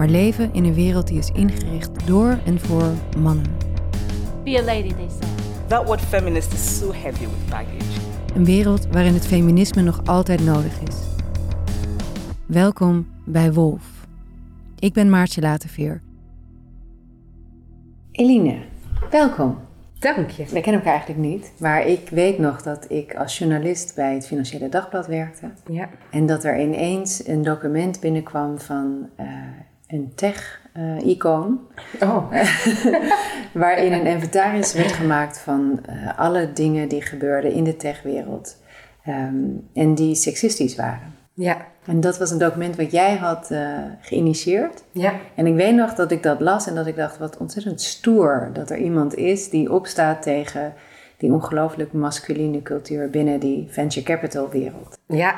maar leven in een wereld die is ingericht door en voor mannen. Be a lady, they said. That word feminist is so heavy with baggage. Een wereld waarin het feminisme nog altijd nodig is. Welkom bij Wolf. Ik ben Maartje Laterveer. Eline, welkom. Dank je. We kennen elkaar eigenlijk niet, maar ik weet nog dat ik als journalist bij het Financiële Dagblad werkte. Ja. En dat er ineens een document binnenkwam van eh, een tech-icoon. Oh. waarin een inventaris werd gemaakt van eh, alle dingen die gebeurden in de techwereld. ehm, en die seksistisch waren. Ja. En dat was een document wat jij had eh, geïnitieerd. Ja. En ik weet nog dat ik dat las en dat ik dacht, wat ontzettend stoer dat er iemand is die opstaat tegen die ongelooflijk masculine cultuur binnen die venture capital wereld. Ja.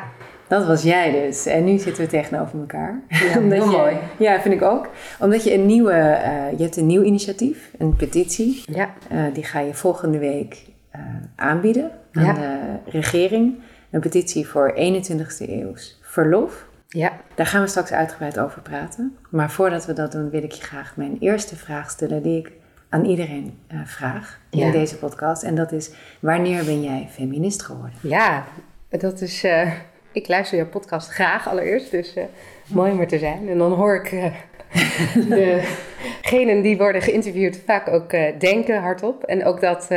Dat was jij dus. En nu zitten we tegenover elkaar. Ja, Omdat heel je- mooi. Ja, vind ik ook. Omdat je een nieuwe, eh, je hebt een nieuw initiatief, een petitie. Ja. Eh, die ga je volgende week eh, aanbieden aan Ja. de regering. Een petitie voor 21ste eeuws verlof. Ja. Daar gaan we straks uitgebreid over praten. Maar voordat we dat doen, wil ik je graag mijn eerste vraag stellen, die ik aan iedereen vraag in deze podcast. En dat is: wanneer ben jij feminist geworden? Ja. Dat is... ik luister jouw podcast graag allereerst, dus eh, mooi om er te zijn. En dan hoor ik eh, degenen die worden geïnterviewd vaak ook eh, denken hardop. En ook dat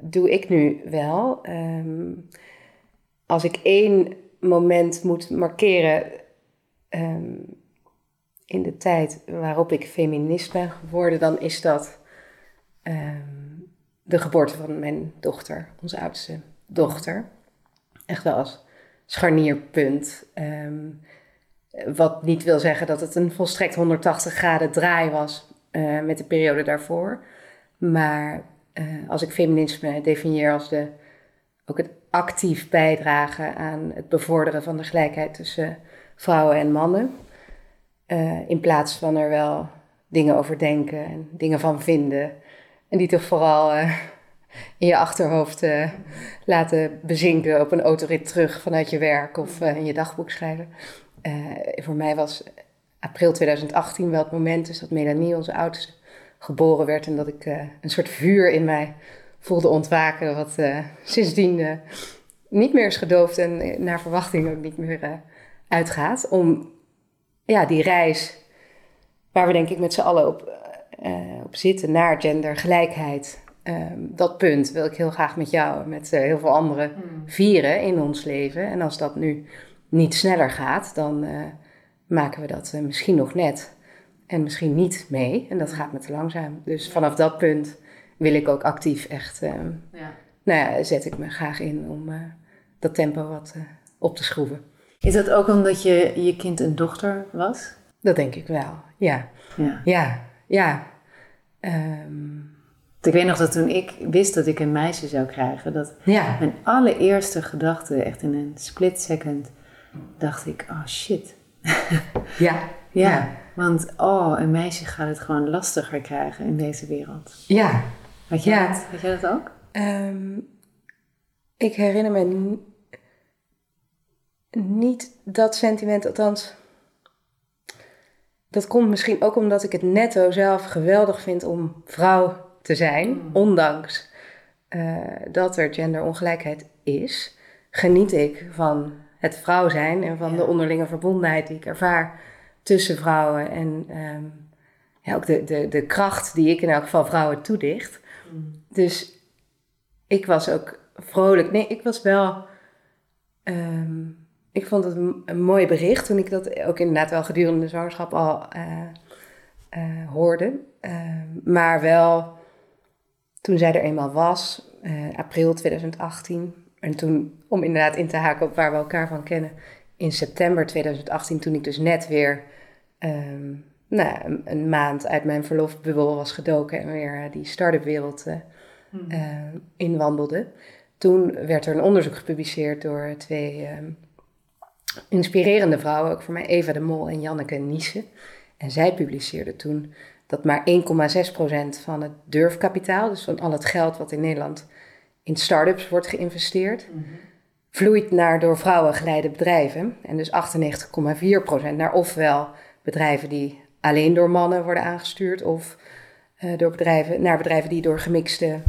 doe ik nu wel. Ehm, als ik één moment moet markeren ehm, in de tijd waarop ik feminist ben geworden, dan is dat ehm, de geboorte van mijn dochter, onze oudste dochter. Echt wel als scharnierpunt. Ehm, wat niet wil zeggen dat het een volstrekt 180 graden draai was eh, met de periode daarvoor. Maar eh, als ik feminisme definieer als de, ook het actief bijdragen aan het bevorderen van de gelijkheid tussen vrouwen en mannen. eh, in plaats van er wel dingen over denken en dingen van vinden. En die toch vooral in je achterhoofd eh, laten bezinken op een autorit terug vanuit je werk of eh, in je dagboek schrijven. Eh, voor mij was april 2018 wel het moment dus dat Melanie, onze oudste, geboren werd. En dat ik een soort vuur in mij voelde ontwaken. Wat sindsdien niet meer is gedoofd en naar verwachting ook niet meer uitgaat. Om ja, die reis waar we denk ik met z'n allen op, op zitten naar gendergelijkheid. Ehm, dat punt wil ik heel graag met jou en met eh, heel veel anderen vieren in ons leven. En als dat nu niet sneller gaat, dan eh, maken we dat eh, misschien nog net. En misschien niet mee. En dat gaat me te langzaam. Dus vanaf dat punt wil ik ook actief echt... ehm, Nou ja, zet ik me graag in om dat tempo wat op te schroeven. Is dat ook omdat je, je kind een dochter was? Dat denk ik wel, ja. Ja. Ja, ja. Ehm, Ik weet nog dat toen ik wist dat ik een meisje zou krijgen, dat ja. mijn allereerste gedachte, echt in een split second, dacht ik, oh shit. Ja. Ja, want oh, een meisje gaat het gewoon lastiger krijgen in deze wereld. Ja. Had jij, Ja. dat, had jij dat ook? Ehm, ik herinner me niet dat sentiment, althans. Dat komt misschien ook omdat ik het netto zelf geweldig vind om vrouw te zijn, ondanks eh, dat er genderongelijkheid is. Geniet ik van het vrouw zijn en van de onderlinge verbondenheid die ik ervaar tussen vrouwen en ehm, ja, ook de, de, de kracht die ik in elk geval vrouwen toedicht. Dus ik was ook vrolijk. Nee, ik was wel. ehm, ik vond het een, een mooi bericht toen ik dat ook inderdaad wel gedurende de zwangerschap al eh, eh, hoorde. Ehm, maar wel toen zij er eenmaal was, eh, april 2018. En toen, om inderdaad in te haken op waar we elkaar van kennen, in september 2018, toen ik dus net weer ehm, nou, een, een maand uit mijn verlofbubbel was gedoken en weer eh, die start-up wereld eh, eh, inwandelde. Toen werd er een onderzoek gepubliceerd door twee ehm, inspirerende vrouwen, ook voor mij Eva de Mol en Janneke Niesen. En zij publiceerden toen dat maar 1,6% van het durfkapitaal, dus van al het geld wat in Nederland in start-ups wordt geïnvesteerd, vloeit naar door vrouwen geleide bedrijven. En dus 98,4% naar ofwel bedrijven die alleen door mannen worden aangestuurd, of eh, door bedrijven, naar bedrijven die door gemixte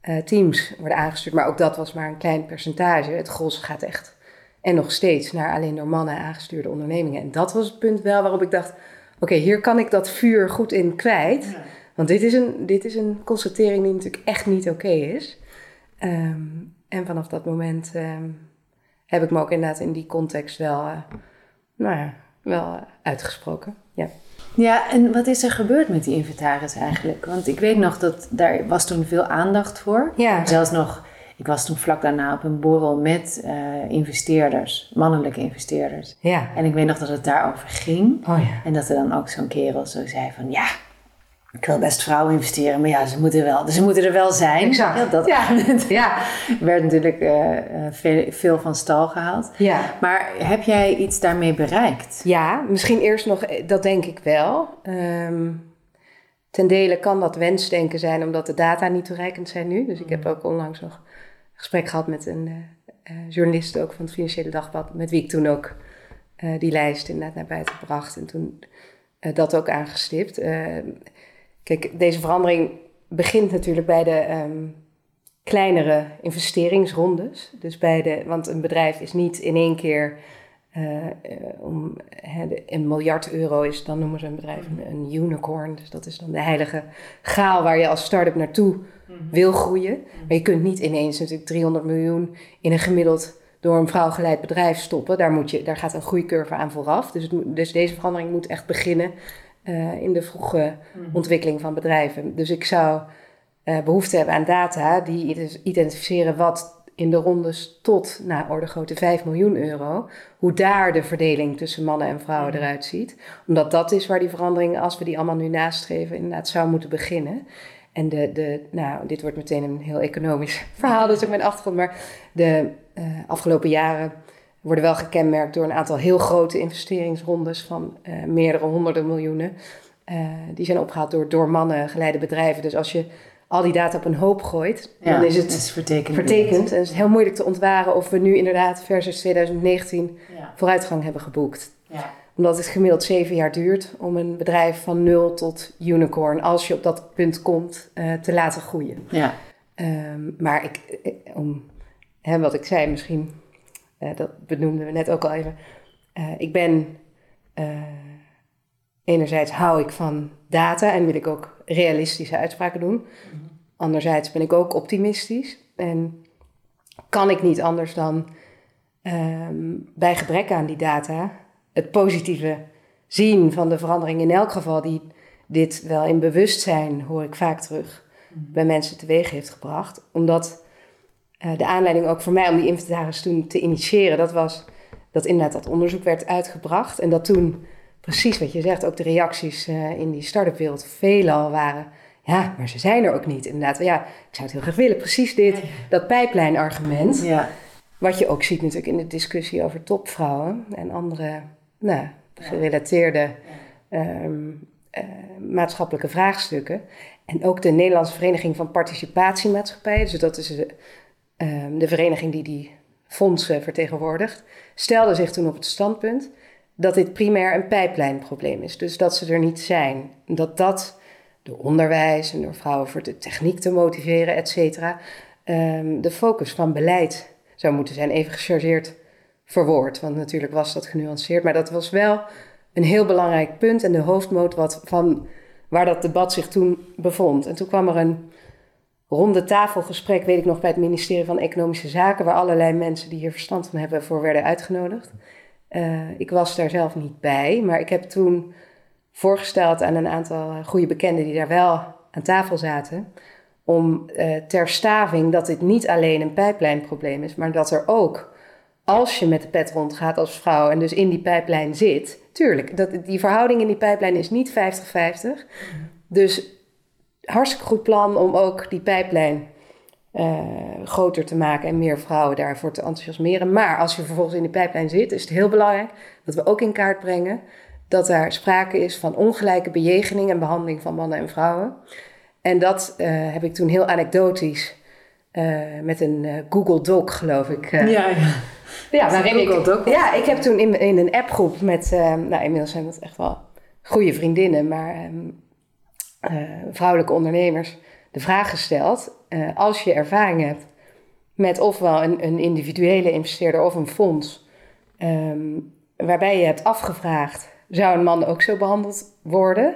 eh, teams worden aangestuurd. Maar ook dat was maar een klein percentage. Het gros gaat echt en nog steeds naar alleen door mannen aangestuurde ondernemingen. En dat was het punt wel waarop ik dacht: oké, hier kan ik dat vuur goed in kwijt. Want dit is, een, dit is een constatering die natuurlijk echt niet oké is. Ehm, en vanaf dat moment ehm, heb ik me ook inderdaad in die context wel, eh, nou ja, wel eh, uitgesproken. Ja. Ja, en wat is er gebeurd met die inventaris eigenlijk? Want ik weet nog dat daar was toen veel aandacht voor. Ja. Zelfs nog, ik was toen vlak daarna op een borrel met eh, investeerders, mannelijke investeerders. Ja. En ik weet nog dat het daarover ging. Oh ja. En dat er dan ook zo'n kerel zo zei van, ja, ik wil best vrouwen investeren, maar ja, ze moeten, wel, ze moeten er wel zijn. Exact. Ja, dat Ja. Ja. werd natuurlijk eh, eh, veel, veel van stal gehaald. Ja. Maar heb jij iets daarmee bereikt? Ja, misschien eerst nog, dat denk ik wel. Ehm, ten dele kan dat wensdenken zijn omdat de data niet toereikend zijn nu. Dus ik heb ook onlangs nog gesprek gehad met een eh, eh, journalist ook van het Financiële Dagblad, met wie ik toen ook eh, die lijst inderdaad naar buiten bracht en toen dat ook aangestipt. Kijk, deze verandering begint natuurlijk bij de ehm, kleinere investeringsrondes. Dus bij de, want een bedrijf is niet in één keer eh, eh, een miljard euro is, dan noemen ze een bedrijf een, een unicorn. Dus dat is dan de heilige graal waar je als start-up naartoe wil groeien. Maar je kunt niet ineens natuurlijk 300 miljoen in een gemiddeld door een vrouw geleid bedrijf stoppen. Daar, moet je, daar gaat een groeicurve aan vooraf. Dus, het dus deze verandering moet echt beginnen eh, in de vroege ontwikkeling van bedrijven. Dus ik zou eh, behoefte hebben aan data die ide- identificeren wat in de rondes tot, nou, orde grootte 5 miljoen euro, hoe daar de verdeling tussen mannen en vrouwen eruit ziet. Omdat dat is waar die verandering, als we die allemaal nu nastreven, inderdaad zou moeten beginnen. En de, de, nou, dit wordt meteen een heel economisch verhaal, is ook mijn achtergrond, maar de eh, afgelopen jaren worden wel gekenmerkt door een aantal heel grote investeringsrondes van eh, meerdere honderden miljoenen. Eh, die zijn opgehaald door door mannen geleide bedrijven. Dus als je al die data op een hoop gooit, dan is het is vertekend. vertekend. En het is heel moeilijk te ontwaren of we nu inderdaad versus 2019 Ja. vooruitgang hebben geboekt. Ja. Omdat het gemiddeld zeven jaar duurt om een bedrijf van nul tot unicorn, als je op dat punt komt, eh, te laten groeien. Ja. Ehm, maar ik, eh, om, hè, wat ik zei, misschien, eh, dat benoemden we net ook al even. Ik ben, enerzijds hou ik van data en wil ik ook realistische uitspraken doen. Anderzijds ben ik ook optimistisch en kan ik niet anders dan ehm, bij gebrek aan die data het positieve zien van de verandering in elk geval die dit wel in bewustzijn, hoor ik vaak terug, bij mensen teweeg heeft gebracht. Omdat eh, de aanleiding ook voor mij om die inventaris toen te initiëren, dat was dat inderdaad dat onderzoek werd uitgebracht. En dat toen, precies wat je zegt, ook de reacties eh, in die start-up wereld veelal waren. Ja, maar ze zijn er ook niet. Inderdaad, ja, ik zou het heel graag willen. Precies dit, dat pijplijnargument. Ja. Wat je ook ziet natuurlijk in de discussie over topvrouwen en andere nou, gerelateerde ehm, eh, maatschappelijke vraagstukken. En ook de Nederlandse Vereniging van Participatiemaatschappijen, dus dat is de, ehm, de vereniging die die fondsen vertegenwoordigt, stelde zich toen op het standpunt dat dit primair een pijplijnprobleem is. Dus dat ze er niet zijn. Dat dat door onderwijs en door vrouwen voor de techniek te motiveren, et cetera, ehm, de focus van beleid zou moeten zijn. Even gechargeerd verwoord, want natuurlijk was dat genuanceerd. Maar dat was wel een heel belangrijk punt en de hoofdmoot wat van waar dat debat zich toen bevond. En toen kwam er een ronde tafelgesprek, weet ik nog, bij het ministerie van Economische Zaken, waar allerlei mensen die hier verstand van hebben voor werden uitgenodigd. Eh, ik was daar zelf niet bij, maar ik heb toen voorgesteld aan een aantal eh, goede bekenden die daar wel aan tafel zaten, om eh, ter staving dat dit niet alleen een pijplijnprobleem is, maar dat er ook als je met de pet rondgaat als vrouw en dus in die pijplijn zit, tuurlijk, dat, die verhouding in die pijplijn is niet 50-50. Dus hartstikke goed plan om ook die pijplijn eh, groter te maken en meer vrouwen daarvoor te enthousiasmeren. Maar als je vervolgens in die pijplijn zit, is het heel belangrijk dat we ook in kaart brengen dat daar sprake is van ongelijke bejegening en behandeling van mannen en vrouwen. En dat eh, heb ik toen heel anekdotisch eh, met een Google Doc, geloof ik. Ja, ja. ja, waarin ik, Doc. ja, ik heb toen in, in een appgroep met, nou inmiddels zijn dat echt wel goede vriendinnen, maar ehm, eh, vrouwelijke ondernemers, de vraag gesteld: eh, als je ervaring hebt met ofwel een, een individuele investeerder of een fonds, ehm, waarbij je hebt afgevraagd: zou een man ook zo behandeld worden?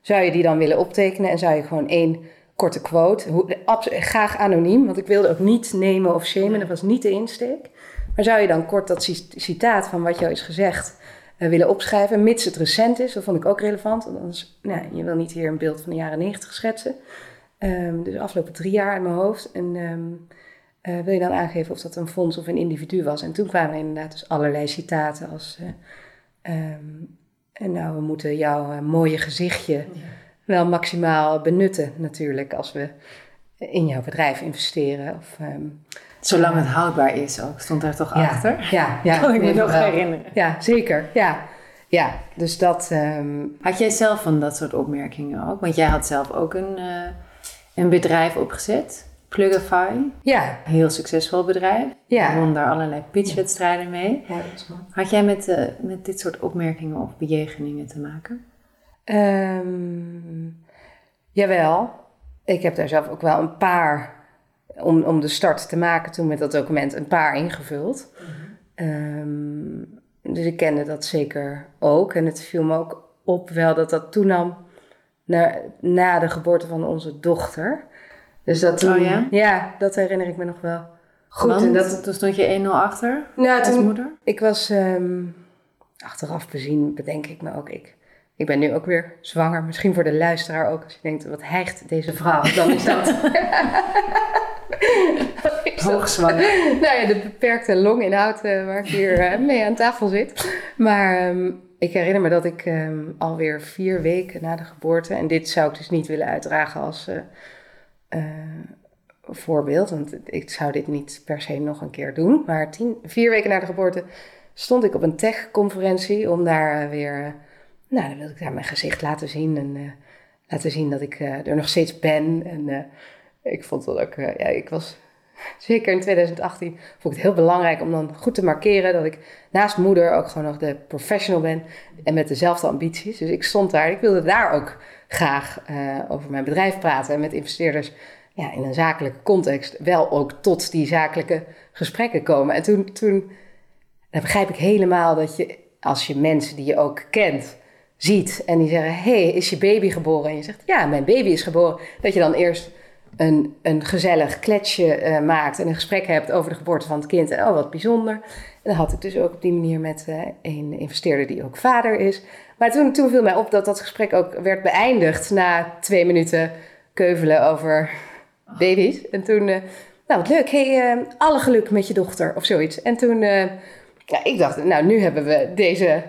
Zou je die dan willen optekenen en zou je gewoon één korte quote, hoe, graag anoniem, want ik wilde ook niet nemen of shamen, dat was niet de insteek. Maar zou je dan kort dat ci- citaat van wat jou is gezegd eh, willen opschrijven, mits het recent is? Dat vond ik ook relevant, want anders, nou, je wil niet hier een beeld van de jaren negentig schetsen. Ehm, dus de afgelopen drie jaar in mijn hoofd. En ehm, eh, wil je dan aangeven of dat een fonds of een individu was? En toen kwamen er inderdaad dus allerlei citaten als... eh, ehm, en nou, we moeten jouw eh, mooie gezichtje wel maximaal benutten natuurlijk als we in jouw bedrijf investeren. Of, Zolang het houdbaar is ook, stond daar toch ja, achter? Ja, ja. Kan ik me nog wel. herinneren. Ja, zeker. Ja, ja dus dat... Had jij zelf van dat soort opmerkingen ook? Want jij had zelf ook een, een bedrijf opgezet, Plugify. ja, Een heel succesvol bedrijf. Ja. Won daar allerlei pitchwedstrijden mee. ja, dat is. Had jij met, eh, met dit soort opmerkingen of bejegeningen te maken? Ehm, jawel, ik heb daar zelf ook wel een paar, om, om de start te maken toen met dat document, een paar ingevuld. Ehm, dus ik kende dat zeker ook. En het viel me ook op wel dat dat toenam na, na de geboorte van onze dochter. Dus dat toen, Oh ja? dat herinner ik me nog wel goed. Want en dat, toen stond je 1-0 achter nou, als toen, moeder? ik was ehm, achteraf bezien, bedenk ik me ook. Ik, ik ben nu ook weer zwanger. Misschien voor de luisteraar ook. Als je denkt, wat hijgt deze vrouw? Dan is dat... Hoogzwanger. nou ja, de beperkte longinhoud eh, waar ik hier eh, mee aan tafel zit. Maar ehm, ik herinner me dat ik ehm, alweer vier weken na de geboorte... en dit zou ik dus niet willen uitdragen als eh, voorbeeld... want ik zou dit niet per se nog een keer doen. Maar tien, vier weken na de geboorte stond ik op een tech-conferentie... om daar weer... nou, dan wilde ik daar mijn gezicht laten zien... en laten zien dat ik er nog steeds ben. En ik vond dat ook... ja, ik was zeker in 2018 vond ik het heel belangrijk om dan goed te markeren dat ik naast moeder ook gewoon nog de professional ben en met dezelfde ambities. Dus ik stond daar, ik wilde daar ook graag eh, over mijn bedrijf praten en met investeerders ja, in een zakelijke context wel ook tot die zakelijke gesprekken komen. En toen, toen begrijp ik helemaal dat je, als je mensen die je ook kent, ziet en die zeggen: hey, is je baby geboren? En je zegt: Ja, mijn baby is geboren. Dat je dan eerst een, gezellig kletsje eh, maakt en een gesprek hebt over de geboorte van het kind. En oh, wat bijzonder. En dat had ik dus ook op die manier met eh, een investeerder die ook vader is. Maar toen, toen viel mij op dat dat gesprek ook werd beëindigd na twee minuten keuvelen over baby's. En toen, eh, nou wat leuk, hey, alle geluk met je dochter of zoiets. En toen, ja, ik dacht, nou nu hebben we deze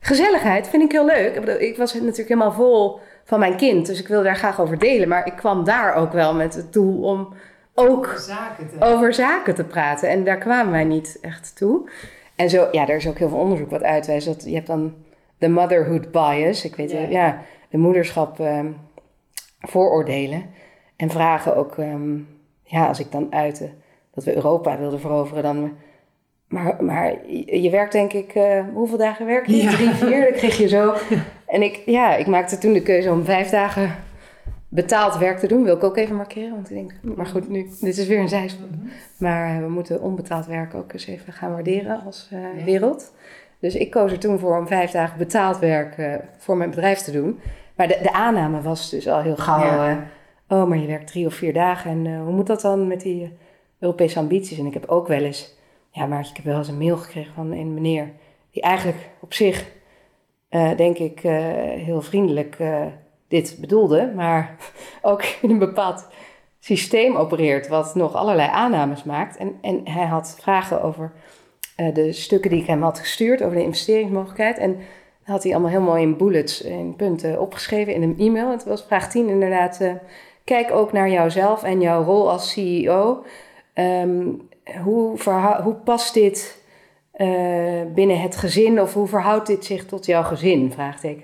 gezelligheid, vind ik heel leuk. Ik was natuurlijk helemaal vol van mijn kind, dus ik wilde daar graag over delen. Maar ik kwam daar ook wel met het doel om ook Zaken te over zaken te praten. En daar kwamen wij niet echt toe. En zo, ja, er is ook heel veel onderzoek wat uitwijst. Dat je hebt dan de motherhood bias. Ik weet Ja. ja, ja de moederschap ehm, vooroordelen. En vragen ook, ehm, ja, als ik dan uitte dat we Europa wilden veroveren, dan... Maar, maar je werkt denk ik, eh, hoeveel dagen werk je? Ja. Drie, vier, dat kreeg je zo. En ik, ja, ik maakte toen de keuze om vijf dagen betaald werk te doen. Wil ik ook even markeren, want ik denk, maar goed, nu, dit is weer een zijspoor. Maar eh, we moeten onbetaald werk ook eens even gaan waarderen als eh, wereld. Dus ik koos er toen voor om vijf dagen betaald werk eh, voor mijn bedrijf te doen. Maar de, de aanname was dus al heel gauw, Ja. oh, maar je werkt drie of vier dagen. En hoe moet dat dan met die Europese ambities? En ik heb ook wel eens, ja, maar ik heb wel eens een mail gekregen van een meneer... die eigenlijk op zich, eh, denk ik, eh, heel vriendelijk eh, dit bedoelde... maar ook in een bepaald systeem opereert... wat nog allerlei aannames maakt. En, en hij had vragen over de stukken die ik hem had gestuurd over de investeringsmogelijkheid. En had hij allemaal heel mooi in bullets, in punten opgeschreven in een e-mail. Het was vraag 10 inderdaad. kijk ook naar jouzelf en jouw rol als CEO. Ehm, hoe, hoe past dit eh, binnen het gezin of hoe verhoudt dit zich tot jouw gezin? Vraagteken.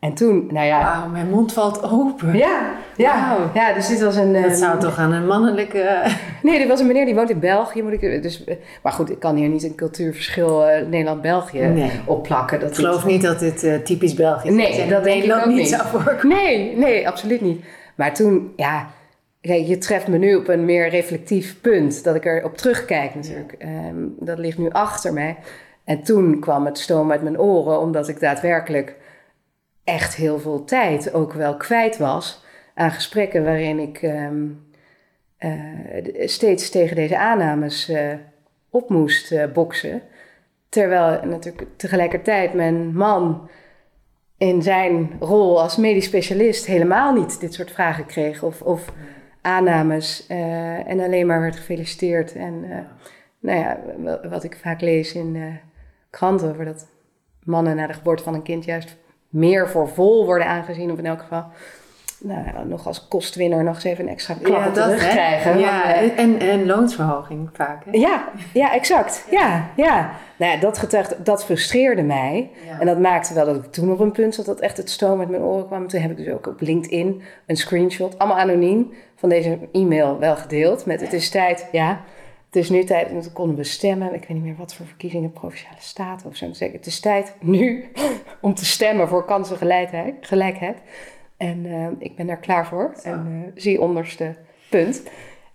En toen, nou ja. Wauw, mijn mond valt open. Ja, ja, ja, dus dit was een. Dat zou toch aan een mannelijke... Nee, dit was een meneer die woont in België. Moet ik, dus, eh, maar goed, ik kan hier niet een cultuurverschil eh, Nederland-België Nee. opplakken. Dat Ik geloof niet dat dit eh, typisch Belgisch Nee, is. en dat denk ik Nederland ook niet zou voorkomen. Nee, nee, absoluut niet. Maar toen, ja, je treft me nu op een meer reflectief punt. Dat ik er op terugkijk natuurlijk. Ehm, dat ligt nu achter mij. En toen kwam het stoom uit mijn oren, omdat ik daadwerkelijk echt heel veel tijd ook wel kwijt was aan gesprekken waarin ik ehm, eh, steeds tegen deze aannames eh, op moest eh, boksen. Terwijl natuurlijk tegelijkertijd mijn man in zijn rol als medisch specialist helemaal niet dit soort vragen kreeg of, of aannames eh, en alleen maar werd gefeliciteerd. En eh, nou ja, wa- wat ik vaak lees in eh, kranten over dat mannen na de geboorte van een kind juist meer voor vol worden aangezien, of in elk geval nou, ja, nog als kostwinner nog eens even een extra klap op de rug hè? krijgen. Ja, eh, en, en loonsverhoging vaak. Hè? ja, ja, exact. Ja, ja. Nou ja, dat getuigt, dat frustreerde mij. Ja. En dat maakte wel dat ik toen op een punt zat dat echt het stoom uit mijn oren kwam. Toen heb ik dus ook op LinkedIn een screenshot, allemaal anoniem, van deze e-mail wel gedeeld. Met het is tijd, ja, het is nu tijd. En toen konden we stemmen. Ik weet niet meer wat voor verkiezingen, provinciale staten of zo. Toen zei ik, het is tijd nu om te stemmen voor kansengelijkheid. Gelijkheid. En eh, ik ben daar klaar voor. En eh, zie onderste punt.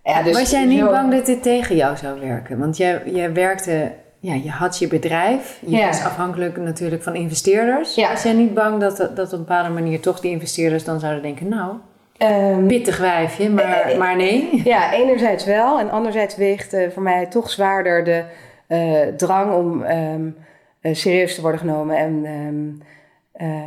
Ja, dus Was jij niet zo- bang dat dit tegen jou zou werken? Want jij, jij werkte, ja, je had je bedrijf. Je Ja. was afhankelijk natuurlijk van investeerders. Ja. Was jij niet bang dat, dat op een bepaalde manier toch die investeerders dan zouden denken... Nou, Ehm, pittig wijfje, maar, Eh, maar nee. Ja, enerzijds wel. En anderzijds weegt eh, voor mij toch zwaarder de eh, drang om ehm, eh, serieus te worden genomen en ehm, eh,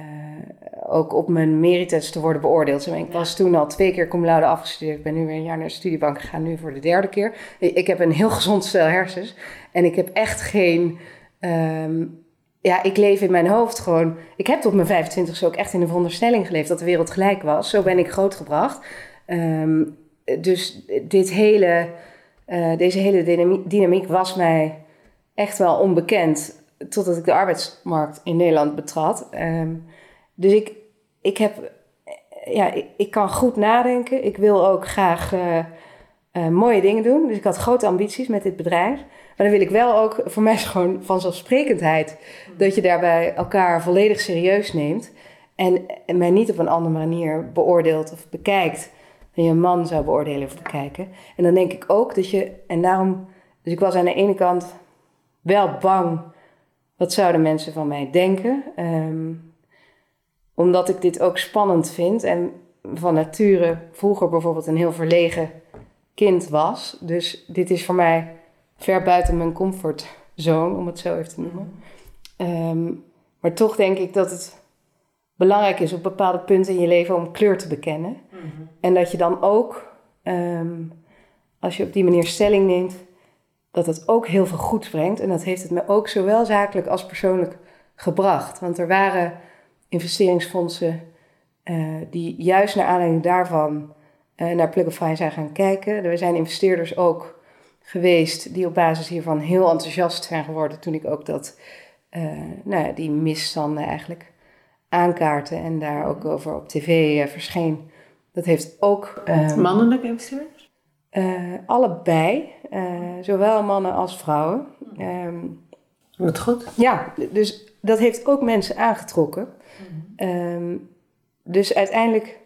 ook op mijn merites te worden beoordeeld. Ik was toen al twee keer cum laude afgestudeerd. Ik ben nu weer een jaar naar de studiebank gegaan, nu voor de derde keer. Ik heb een heel gezond stel hersens en ik heb echt geen... ehm, ja, ik leef in mijn hoofd gewoon. Ik heb tot mijn 25 ook echt in de veronderstelling geleefd dat de wereld gelijk was. Zo ben ik grootgebracht. Ehm, dus dit hele, eh, deze hele dynamiek, dynamiek was mij echt wel onbekend. Totdat ik de arbeidsmarkt in Nederland betrad. Ehm, dus ik, ik heb. Ja, ik, kan goed nadenken. Ik wil ook graag eh, eh, mooie dingen doen. Dus ik had grote ambities met dit bedrijf. Maar dan wil ik wel ook, voor mij is gewoon vanzelfsprekendheid, dat je daarbij elkaar volledig serieus neemt. En, en mij niet op een andere manier beoordeelt of bekijkt dan je een man zou beoordelen of bekijken. En dan denk ik ook dat je, en daarom, dus ik was aan de ene kant wel bang, wat zouden mensen van mij denken? Ehm, omdat ik dit ook spannend vind en van nature vroeger bijvoorbeeld een heel verlegen kind was. Dus dit is voor mij ver buiten mijn comfortzone, om het zo even te noemen. Ehm, maar toch denk ik dat het belangrijk is op bepaalde punten in je leven om kleur te bekennen. En dat je dan ook, ehm, als je op die manier stelling neemt, dat het ook heel veel goeds brengt. En dat heeft het me ook zowel zakelijk als persoonlijk gebracht. Want er waren investeringsfondsen eh, die juist naar aanleiding daarvan eh, naar Plugify zijn gaan kijken. Er zijn investeerders ook geweest die op basis hiervan heel enthousiast zijn geworden toen ik ook dat, eh, nou ja, die misstanden eigenlijk aankaartte en daar ook over op tv verscheen. Dat heeft ook ehm, Mannelijke investeerders? allebei, zowel mannen als vrouwen. Wat goed. ja, dus dat heeft ook mensen aangetrokken. Ehm, dus uiteindelijk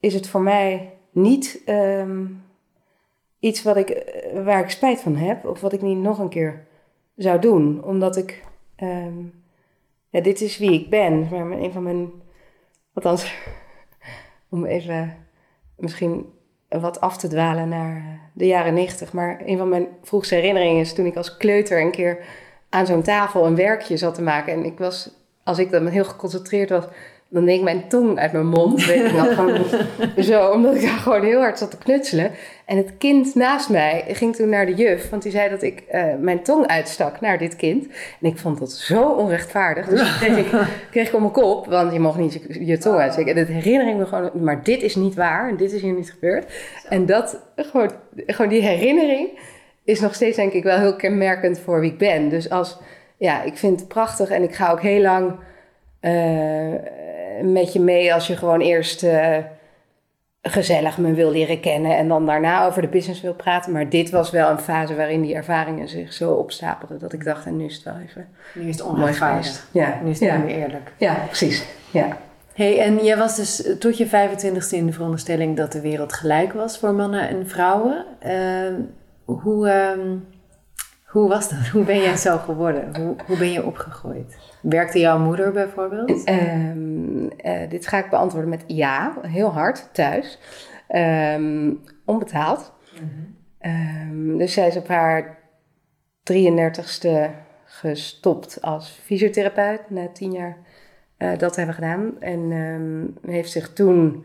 is het voor mij niet ehm, iets wat ik, eh, waar ik spijt van heb of wat ik niet nog een keer zou doen. Omdat ik, ja, dit is wie ik ben. Maar een van mijn, althans, om even misschien wat af te dwalen naar eh, de jaren negentig. Maar een van mijn vroegste herinneringen is toen ik als kleuter een keer aan zo'n tafel een werkje zat te maken. En ik was, als ik dan heel geconcentreerd was, dan deed ik mijn tong uit mijn mond. Weet ik nog, gewoon zo, omdat ik daar gewoon heel hard zat te knutselen. En het kind naast mij ging toen naar de juf, want die zei dat ik eh, mijn tong uitstak naar dit kind. En ik vond dat zo onrechtvaardig. Dus toen kreeg ik, kreeg ik op mijn kop, want je mag niet je, je tong uitsteken. En dat herinner ik me gewoon, maar dit is niet waar en dit is hier niet gebeurd. En dat, gewoon, gewoon die herinnering is nog steeds denk ik wel heel kenmerkend voor wie ik ben. Dus als, ja, ik vind het prachtig en ik ga ook heel lang eh, met je mee als je gewoon eerst eh, gezellig me wil leren kennen en dan daarna over de business wil praten. Maar dit was wel een fase waarin die ervaringen zich zo opstapelden dat ik dacht, en nu is het wel even Nu is het geweest. Ja, Nu is het ja. meer eerlijk. ja precies. Ja. Hey, en jij was dus tot je 25ste in de veronderstelling dat de wereld gelijk was voor mannen en vrouwen. Ehm, hoe, ehm, hoe was dat? Hoe ben jij zo geworden? Hoe, hoe ben je opgegroeid? Werkte jouw moeder bijvoorbeeld? Ehm, eh, dit ga ik beantwoorden met ja, heel hard thuis. Ehm, onbetaald. Ehm, dus zij is op haar 33ste gestopt als fysiotherapeut na tien jaar eh, dat hebben gedaan. En heeft zich toen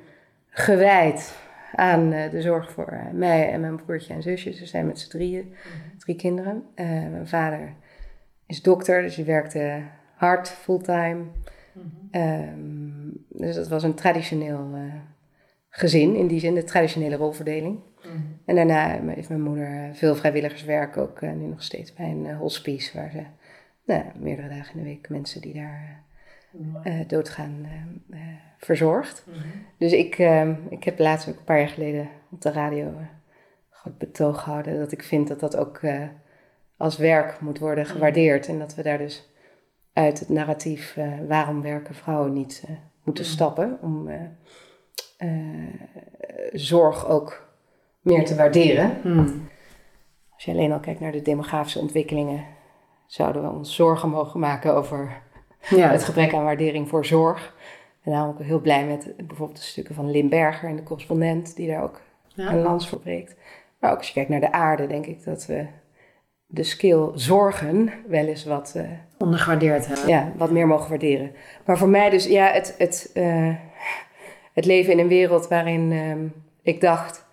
gewijd aan eh, de zorg voor mij en mijn broertje en zusje. Ze zijn met z'n drieën, drie kinderen. Mijn vader is dokter, dus die werkte hard, fulltime. Ehm, dus dat was een traditioneel eh, gezin, in die zin, de traditionele rolverdeling. En daarna heeft mijn moeder eh, veel vrijwilligerswerk, ook eh, nu nog steeds bij een hospice, waar ze nou, meerdere dagen in de week mensen die daar doodgaan verzorgt. Dus ik, eh, ik heb laatst ook een paar jaar geleden op de radio het betoog gehouden dat ik vind dat dat ook als werk moet worden gewaardeerd. En dat we daar dus uit het narratief eh, waarom werken vrouwen niet eh, moeten stappen om eh, zorg ook meer te waarderen. Hmm. Als je alleen al kijkt naar de demografische ontwikkelingen, zouden we ons zorgen mogen maken over Ja, het gebrek aan waardering voor zorg. En daarom ook heel blij met bijvoorbeeld de stukken van Limberger in de correspondent, die daar ook Ja. een lans voor breekt. Maar ook als je kijkt naar de aarde, denk ik dat we de skill zorgen wel eens wat, ondergewaardeerd hebben. ja, wat meer mogen waarderen. Maar voor mij dus, ja, het, het, eh, het leven in een wereld waarin ehm, ik dacht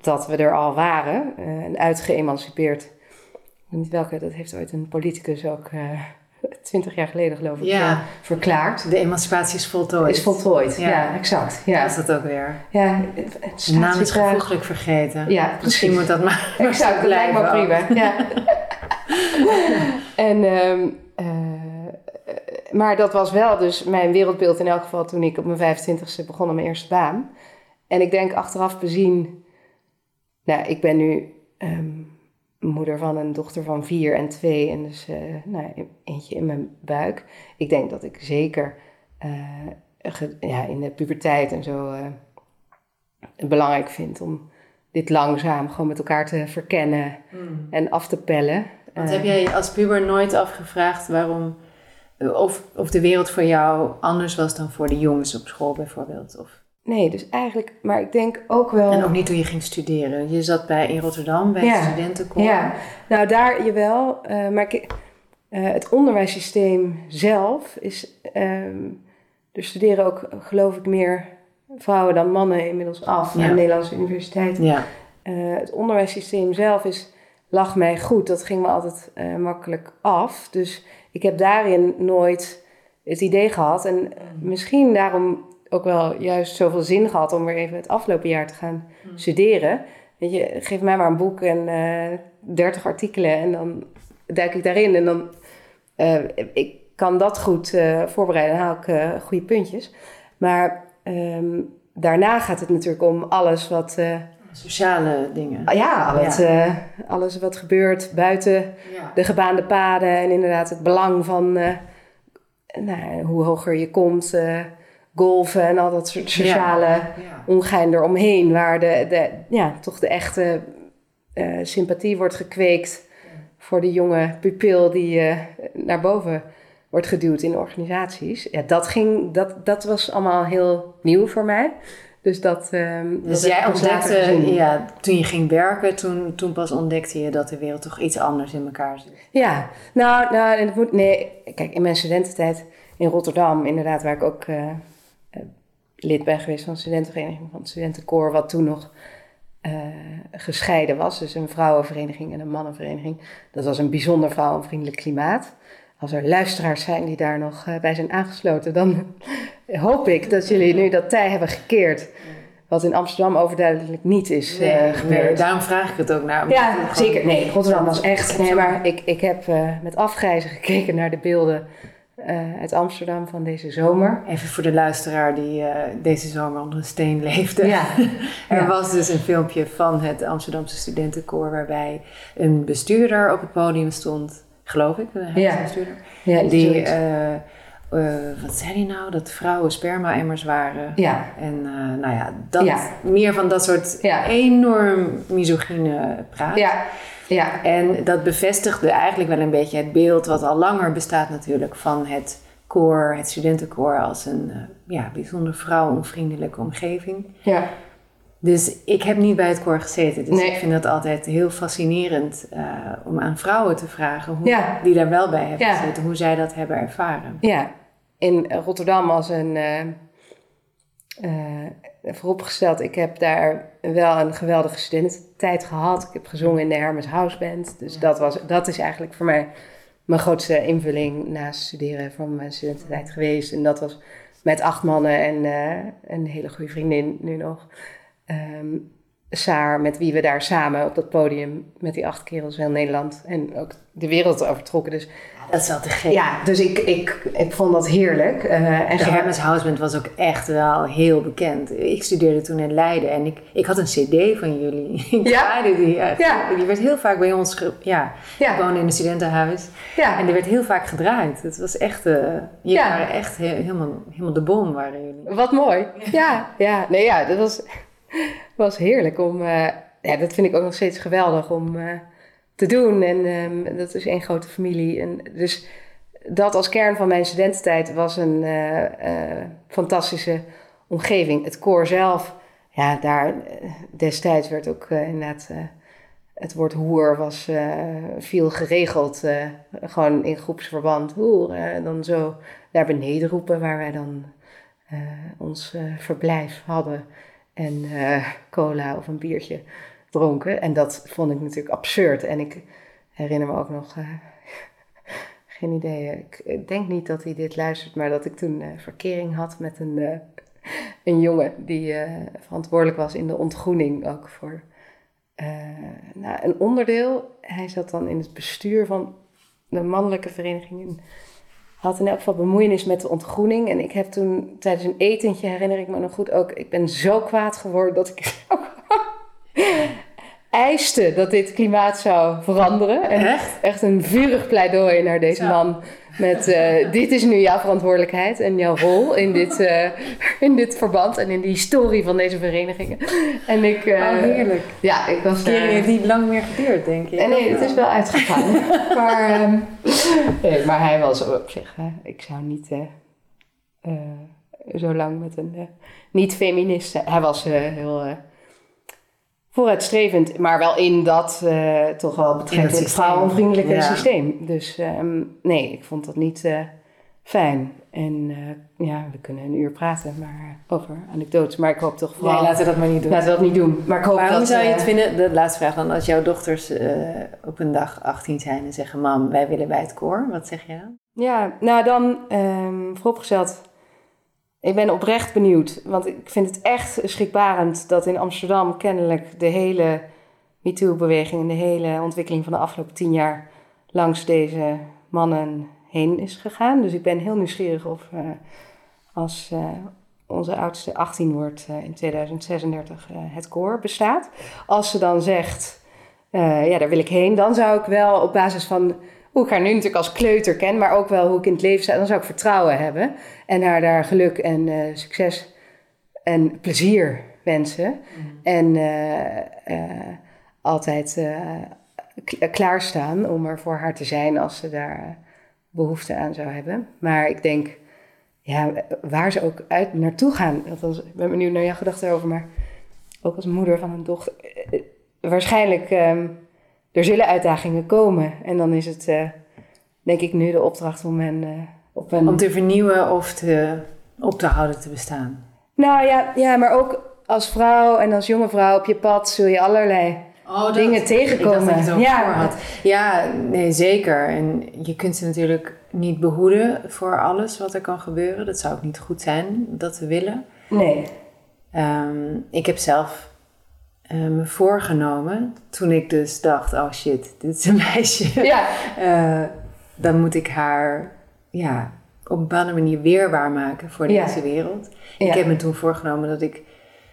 dat we er al waren, eh, en uitgeëmancipeerd. Ik weet niet welke, dat heeft ooit een politicus ook twintig jaar geleden geloof ik Ja. eh, verklaard. De emancipatie is voltooid. Is voltooid, Ja. ja, exact. Ja, is dat ook weer. ja het, het De naam is gevoeglijk vergeten. Ja, Misschien precies. moet dat maar, Exact, dat lijkt me blijven prima. Ja. en, ehm, eh, maar dat was wel dus mijn wereldbeeld in elk geval toen ik op mijn 25ste begon aan mijn eerste baan. En ik denk achteraf bezien, nou, ik ben nu ehm, moeder van een dochter van vier en twee en dus eh, nou, eentje in mijn buik. Ik denk dat ik zeker eh, ja, in de puberteit en zo belangrijk vind om dit langzaam gewoon met elkaar te verkennen en af te pellen. Want heb jij als puber nooit afgevraagd waarom... Of, of de wereld voor jou anders was dan voor de jongens op school bijvoorbeeld? Of, Nee, dus eigenlijk, maar ik denk ook wel. en ook niet toen je ging studeren. Je zat bij, in Rotterdam bij Ja. studentenkoor. Ja, nou daar jawel. eh maar ik, eh, het onderwijssysteem zelf is. ehm, er studeren ook, geloof ik, meer vrouwen dan mannen inmiddels af Ja. aan de Nederlandse universiteit. Ja. Eh, het onderwijssysteem zelf is, lag mij goed. Dat ging me altijd eh, makkelijk af. Dus ik heb daarin nooit het idee gehad. En eh, misschien daarom ook wel juist zoveel zin gehad om weer even het afgelopen jaar te gaan studeren. Weet je, geef mij maar een boek en eh 30 artikelen en dan duik ik daarin. En dan eh, ik kan dat goed voorbereiden en haal ik goede puntjes. Maar ehm, daarna gaat het natuurlijk om alles wat... Sociale dingen. Ah, Ja, al het, Ja. eh, alles wat gebeurt buiten Ja. de gebaande paden en inderdaad het belang van eh, nou, hoe hoger je komt, eh, golven en al dat soort sociale Ja. ongein eromheen, waar de, de, ja, toch de echte sympathie wordt gekweekt voor de jonge pupil die naar boven wordt geduwd in organisaties. Ja, dat, ging, dat, dat was allemaal heel nieuw voor mij. Dus dat. dat Dus jij ontdekte, ja, toen je ging werken, toen, toen pas ontdekte je dat de wereld toch iets anders in elkaar zit. Ja, nou, nou nee, kijk, in mijn studententijd, in Rotterdam, inderdaad, waar ik ook eh, eh, lid ben geweest van de studentenvereniging van het studentenkoor, wat toen nog eh, gescheiden was. Dus een vrouwenvereniging en een mannenvereniging. Dat was een bijzonder vrouwenvriendelijk klimaat. Als er luisteraars zijn die daar nog bij zijn aangesloten, dan hoop ik dat jullie nu dat tij hebben gekeerd. Wat in Amsterdam overduidelijk niet is eh, gebeurd. nee, daarom vraag ik het ook naar. Ja, zeker. Nee, Rotterdam was echt. Nee, maar ik, ik heb eh, met afgrijzen gekeken naar de beelden eh, uit Amsterdam van deze zomer. Even voor de luisteraar die deze zomer onder een steen leefde. Ja. Er Ja. was dus een filmpje van het Amsterdamse studentenkoor waarbij een bestuurder op het podium stond, geloof ik. Ja. een bestuurder. Ja, Die, eh, wat zei hij nou? Dat vrouwen sperma-emmers waren. Ja. En eh, nou ja, dat, Ja. meer van dat soort Ja. enorm misogyne praat. ja, ja, En dat bevestigde eigenlijk wel een beetje het beeld wat al langer bestaat natuurlijk van het koor, het studentenkoor als een eh, ja, bijzonder vrouwenvriendelijke omgeving. ja. Dus ik heb niet bij het koor gezeten. Dus Nee. ik vind het altijd heel fascinerend eh, om aan vrouwen te vragen hoe, Ja. die daar wel bij hebben Ja. gezeten, hoe zij dat hebben ervaren. Ja, in Rotterdam als een. eh, eh, vooropgesteld, ik heb daar wel een geweldige studententijd gehad. Ik heb gezongen in de Hermes House Band. Dus dat, was, dat is eigenlijk voor mij mijn grootste invulling naast studeren van mijn studententijd geweest. En dat was met acht mannen en een hele goede vriendin nu nog. Ehm, Saar, met wie we daar samen op dat podium met die acht kerels heel Nederland en ook de wereld overtrokken. Dus Dat is wel te gek. ja, dus ik, ik, ik vond dat heerlijk. Eh, en De Hermes House Band was ook echt wel heel bekend. Ik studeerde toen in Leiden en ik, ik had een cd van jullie. Ik Ja? die echt. Ja. Die werd heel vaak bij ons... Ge, ja, Ja. ik woonde in een studentenhuis. Ja. En die werd heel vaak gedraaid. Het was echt... eh jullie Ja. waren echt he- helemaal, helemaal de bom, waren jullie. Wat mooi. Ja, ja. Nee, ja, dat was, was heerlijk om... eh, ja, dat vind ik ook nog steeds geweldig om eh, te doen. En ehm, dat is één grote familie. En dus dat als kern van mijn studententijd was een eh, fantastische omgeving. Het koor zelf, ja, daar destijds werd ook inderdaad... het woord hoer was veel geregeld, gewoon in groepsverband. Hoer, en dan zo naar beneden roepen, waar wij dan ons verblijf hadden. En eh, cola of een biertje dronken. En dat vond ik natuurlijk absurd. En ik herinner me ook nog, eh, geen idee, ik, denk niet dat hij dit luistert, maar dat ik toen eh, verkering had met een, een jongen die verantwoordelijk was in de ontgroening ook voor nou, een onderdeel. Hij zat dan in het bestuur van de mannelijke vereniging. En had in elk geval bemoeienis met de ontgroening. En ik heb toen tijdens een etentje, herinner ik me nog goed ook, ik ben zo kwaad geworden dat ik eiste dat dit klimaat zou veranderen. En Echt? echt een vurig pleidooi naar deze man. Met eh, dit is nu jouw verantwoordelijkheid en jouw rol in dit, eh, in dit verband en in de historie van deze verenigingen. En ik, eh, Oh, heerlijk. ja, ik was daar- heeft niet lang meer geduurd, denk ik. en nee, het is wel uitgegaan. maar, ehm, nee, maar hij was op zich, hè, ik zou niet zo lang met een eh, niet-feminist zijn. Hij was eh, heel vooruitstrevend, maar wel in dat eh, toch wel betrekkelijk vrouwenvriendelijke Ja. systeem. Dus ehm, nee, ik vond dat niet eh, fijn. En eh, ja, we kunnen een uur praten maar, over anekdotes, maar ik hoop toch vooral... Nee, laten we dat maar niet doen. Laten we dat niet doen. Maar ik hoop Maar dat... zou je het vinden, de laatste vraag dan, als jouw dochters op een dag 18 zijn en zeggen, mam, wij willen bij het koor, wat zeg je dan? Ja, nou dan ehm vooropgesteld. Ik ben oprecht benieuwd, want ik vind het echt schrikbarend dat in Amsterdam kennelijk de hele MeToo-beweging en de hele ontwikkeling van de afgelopen tien jaar langs deze mannen heen is gegaan. Dus ik ben heel nieuwsgierig of eh, als eh, onze oudste 18 wordt eh, in 2036 eh, het koor bestaat. Als ze dan zegt, ja, daar wil ik heen, dan zou ik wel op basis van hoe ik haar nu natuurlijk als kleuter ken, maar ook wel hoe ik in het leven sta, dan zou ik vertrouwen hebben en haar daar geluk en eh, succes en plezier wensen. En eh, eh, altijd klaarstaan om er voor haar te zijn als ze daar eh, behoefte aan zou hebben. Maar ik denk, ja, waar ze ook uit naartoe gaan, althans, ik ben benieuwd naar jouw gedachten daarover, maar ook als moeder van een dochter, waarschijnlijk, ehm, er zullen uitdagingen komen. En dan is het, eh, denk ik, nu de opdracht om hen eh, op een... Om te vernieuwen of te, op te houden te bestaan. Nou ja, ja, maar ook als vrouw en als jonge vrouw op je pad zul je allerlei dingen tegenkomen. Ik dacht dat je het ja, had. Ja, nee, zeker. En je kunt ze natuurlijk niet behoeden voor alles wat er kan gebeuren. Dat zou ook niet goed zijn dat we willen. Nee. Ehm, ik heb zelf me voorgenomen, toen ik dus dacht, oh shit, dit is een meisje. Ja. Eh, dan moet ik haar ja, op een bepaalde manier weerbaar maken voor Ja. deze wereld. Ja. Ik heb me toen voorgenomen dat ik,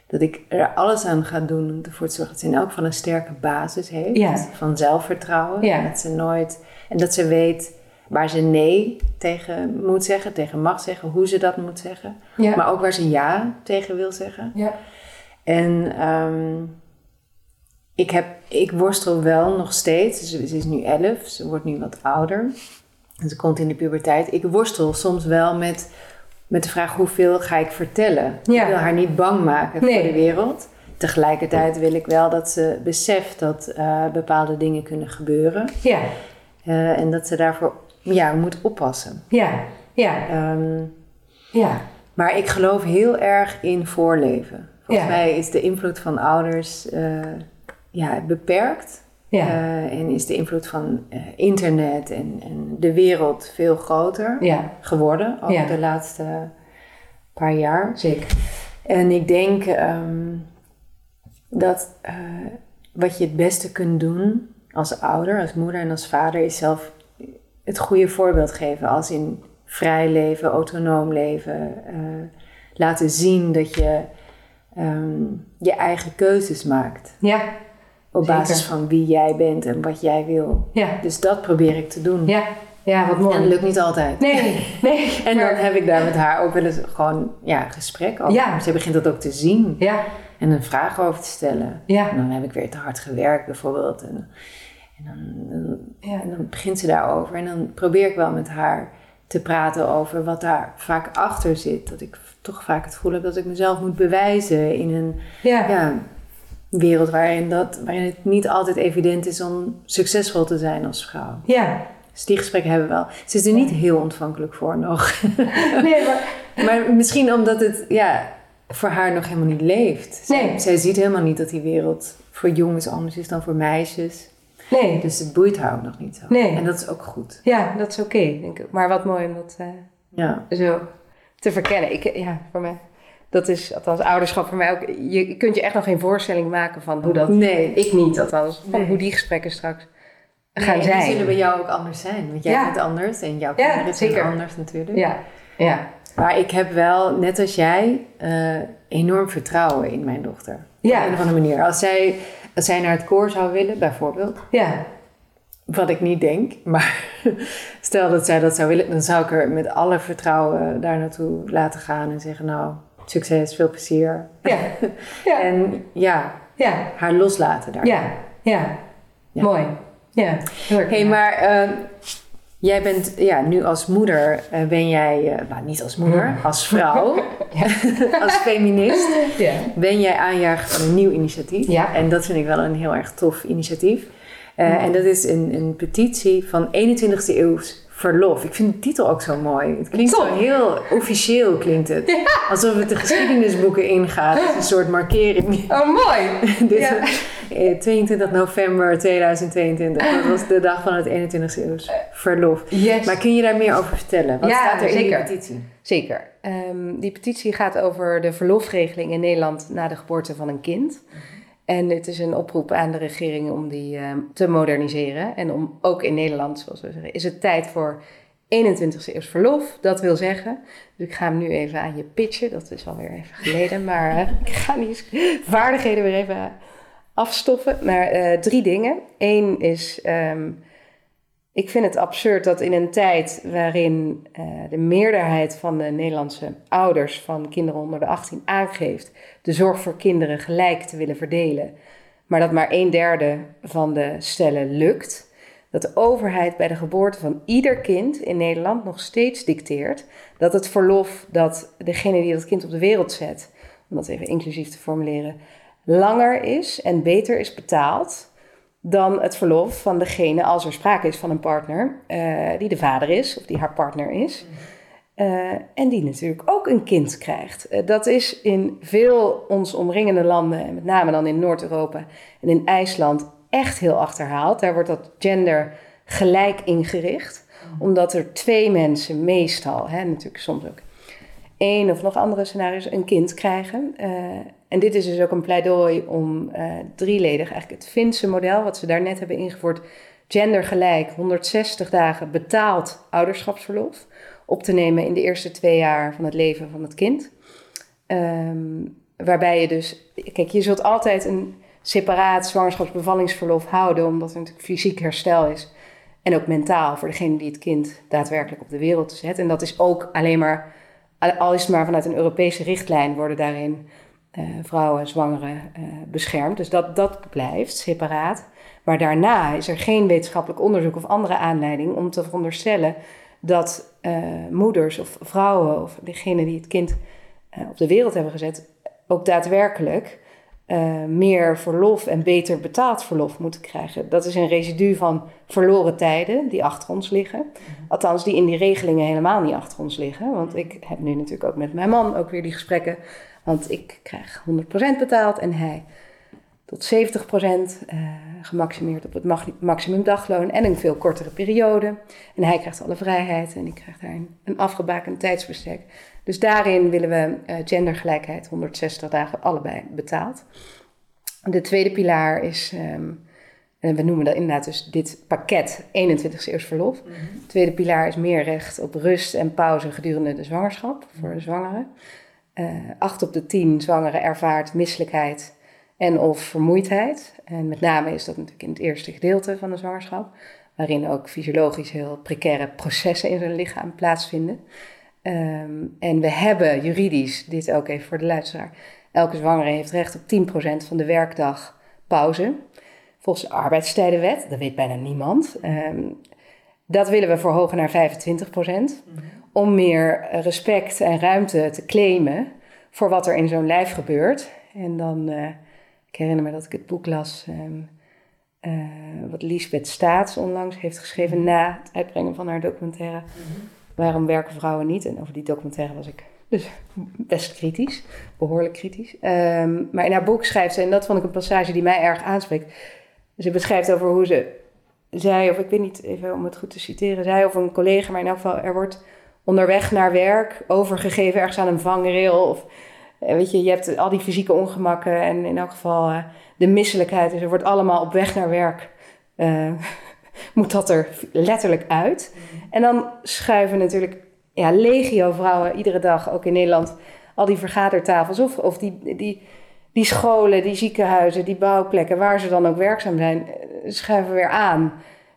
dat ik er alles aan ga doen om ervoor te zorgen dat ze in elk geval een sterke basis heeft. Ja. Van zelfvertrouwen. Ja. Dat ze nooit, en dat ze weet waar ze nee tegen moet zeggen, tegen mag zeggen, hoe ze dat moet zeggen. Ja. Maar ook waar ze ja tegen wil zeggen. Ja. En ehm, ik, heb, ik worstel wel nog steeds. Ze, ze is nu 11, ze wordt nu wat ouder. En ze komt in de puberteit. Ik worstel soms wel met, met de vraag hoeveel ga ik vertellen. Ja. Ik wil haar niet bang maken Nee. voor de wereld. Tegelijkertijd wil ik wel dat ze beseft dat eh, bepaalde dingen kunnen gebeuren. Ja. Eh, en dat ze daarvoor ja, moet oppassen. Ja. Ja. Ehm, Ja. maar ik geloof heel erg in voorleven. Volgens Ja. mij is de invloed van ouders eh, ja, beperkt. Ja. Eh, en is de invloed van eh, internet en, en de wereld veel groter Ja. geworden over Ja. de laatste paar jaar. Zeker. En ik denk ehm, dat eh, wat je het beste kunt doen als ouder, als moeder en als vader, is zelf het goede voorbeeld geven. Als in vrij leven, autonoom leven. laten zien dat je ehm, je eigen keuzes maakt. Ja. Op Zeker. basis van wie jij bent en wat jij wil. Ja. Dus dat probeer ik te doen. Ja. Ja, wat mooi. En dat lukt niet altijd. Nee. Nee. En dan heb ik daar met haar ook wel eens gewoon ja, gesprek over. Ja. Ze begint dat ook te zien Ja. en een vraag over te stellen. Ja. En dan heb ik weer te hard gewerkt bijvoorbeeld. En, en, dan, dan- Ja. en dan begint ze daarover. En dan probeer ik wel met haar te praten over wat daar vaak achter zit. Dat ik toch vaak het gevoel heb dat ik mezelf moet bewijzen in een Ja. ja, wereld waarin, dat, waarin het niet altijd evident is om succesvol te zijn als vrouw. Ja. Dus die gesprekken hebben we wel. Ze is er niet heel ontvankelijk voor nog. Nee, maar... Maar misschien omdat het ja, voor haar nog helemaal niet leeft. Zij, Nee. zij ziet helemaal niet dat die wereld voor jongens anders is dan voor meisjes. Nee. Dus het boeit haar ook nog niet zo. Nee. En dat is ook goed. Ja, dat is oké, denk ik. Maar wat mooi om dat eh, Ja. zo te verkennen. Ik, ja, voor mij... Dat is, althans, ouderschap voor mij ook... Je, je kunt je echt nog geen voorstelling maken van hoe dat... Nee. Ik niet, althans. Van Nee. hoe die gesprekken straks gaan Nee, zijn. die zullen bij jou ook anders zijn. Want jij Ja. bent anders en jouw Ja, kinderen zijn zeker. anders natuurlijk. Ja, ja. Maar ik heb wel, net als jij, eh, enorm vertrouwen in mijn dochter. Ja. Op een of andere manier. Als zij, als zij naar het koor zou willen, bijvoorbeeld. Ja, Wat ik niet denk, maar stel dat zij dat zou willen, dan zou ik er met alle vertrouwen daar naartoe laten gaan en zeggen: Nou, succes, veel plezier. ja, ja, En ja, ja, haar loslaten daar. ja, ja. Ja. Mooi. Ja, Hé, hey, maar eh, jij bent, ja, nu als moeder eh, ben jij, nou niet als moeder, als vrouw, als feminist, Ja. ben jij aanjager van een nieuw initiatief. Ja. En dat vind ik wel een heel erg tof initiatief. Eh, En dat is een, een petitie van 21ste eeuws verlof. Ik vind de titel ook zo mooi. Het klinkt zo heel officieel, klinkt het. Alsof het de geschiedenisboeken ingaat. Het is een soort markering. Oh, mooi. Dit, Ja. eh, 22 november 2022. Dat was de dag van het 21ste eeuws verlof. Yes. Maar kun je daar meer over vertellen? Wat Ja, staat er in die petitie? Zeker. Ehm, die petitie gaat over de verlofregeling in Nederland na de geboorte van een kind. En het is een oproep aan de regering om die ehm, te moderniseren. En om ook in Nederland, zoals we zeggen, is het tijd voor 21ste eeuws verlof. Dat wil zeggen, dus ik ga hem nu even aan je pitchen. Dat is alweer even geleden, maar eh, ik ga die vaardigheden weer even afstoffen. Maar eh, drie dingen. Eén is, ehm, ik vind het absurd dat in een tijd waarin eh, de meerderheid van de Nederlandse ouders van kinderen onder de 18 aangeeft de zorg voor kinderen gelijk te willen verdelen, maar dat maar een derde van de stellen lukt, dat de overheid bij de geboorte van ieder kind in Nederland nog steeds dicteert dat het verlof dat degene die dat kind op de wereld zet, om dat even inclusief te formuleren, langer is en beter is betaald dan het verlof van degene, als er sprake is van een partner, eh, die de vader is of die haar partner is. eh, en die natuurlijk ook een kind krijgt. Eh, dat is in veel ons omringende landen, en met name dan in Noord-Europa en in IJsland, echt heel achterhaald. Daar wordt dat gender gelijk ingericht, omdat er twee mensen meestal, hè, natuurlijk soms ook één of nog andere scenario's, een kind krijgen. En dit is dus ook een pleidooi om eh, drieledig, eigenlijk het Finse model, wat ze daarnet hebben ingevoerd, gendergelijk 160 dagen betaald ouderschapsverlof op te nemen in de eerste twee jaar van het leven van het kind. Ehm, waarbij je dus, kijk, je zult altijd een separaat zwangerschapsbevallingsverlof houden, omdat er natuurlijk fysiek herstel is. En ook mentaal voor degene die het kind daadwerkelijk op de wereld zet. En dat is ook alleen maar, al is het maar vanuit een Europese richtlijn, worden daarin uh, vrouwen, zwangeren uh, beschermd. Dus dat, dat blijft separaat. Maar daarna is er geen wetenschappelijk onderzoek of andere aanleiding om te veronderstellen dat uh, moeders of vrouwen of degene die het kind op de wereld hebben gezet, ook daadwerkelijk meer verlof en beter betaald verlof moeten krijgen. Dat is een residu van verloren tijden die achter ons liggen. Althans, die in die regelingen helemaal niet achter ons liggen. Want ik heb nu natuurlijk ook met mijn man ook weer die gesprekken want ik krijg 100% betaald en hij tot 70% uh, gemaximeerd op het maximum dagloon en een veel kortere periode. En hij krijgt alle vrijheid en ik krijg daar een, een afgebakend tijdsbestek. Dus daarin willen we uh, gendergelijkheid 160 dagen allebei betaald. De tweede pilaar is, um, en we noemen dat inderdaad dus dit pakket 21 eeuws verlof. Mm -hmm. De tweede pilaar is meer recht op rust en pauze gedurende de zwangerschap voor de zwangeren. Uh, acht op de tien zwangeren ervaart misselijkheid en of vermoeidheid. En met name is dat natuurlijk in het eerste gedeelte van de zwangerschap, waarin ook fysiologisch heel precaire processen in zijn lichaam plaatsvinden. Um, en we hebben juridisch, dit ook even voor de luisteraar, elke zwangere heeft recht op 10% van de werkdag pauze. Volgens de arbeidstijdenwet, dat weet bijna niemand. Um, dat willen we verhogen naar 25%. Mm om meer respect en ruimte te claimen voor wat er in zo'n lijf gebeurt. En dan, uh, ik herinner me dat ik het boek las, um, uh, wat Lisbeth Staats onlangs heeft geschreven na het uitbrengen van haar documentaire. Mm-hmm. Waarom werken vrouwen niet? En over die documentaire was ik dus best kritisch, behoorlijk kritisch. Um, maar in haar boek schrijft ze, en dat vond ik een passage die mij erg aanspreekt. Ze beschrijft over hoe ze zei, of ik weet niet even om het goed te citeren, zei of een collega, maar in elk geval, er wordt onderweg naar werk overgegeven ergens aan een vangrail. Of eh, weet je, je hebt al die fysieke ongemakken en in elk geval uh, de misselijkheid. Dus er wordt allemaal op weg naar werk. Uh, moet dat er letterlijk uit. En dan schuiven natuurlijk ja, legio vrouwen iedere dag, ook in Nederland, al die vergadertafels of, of die, die, die scholen, die ziekenhuizen, die bouwplekken, waar ze dan ook werkzaam zijn, schuiven weer aan.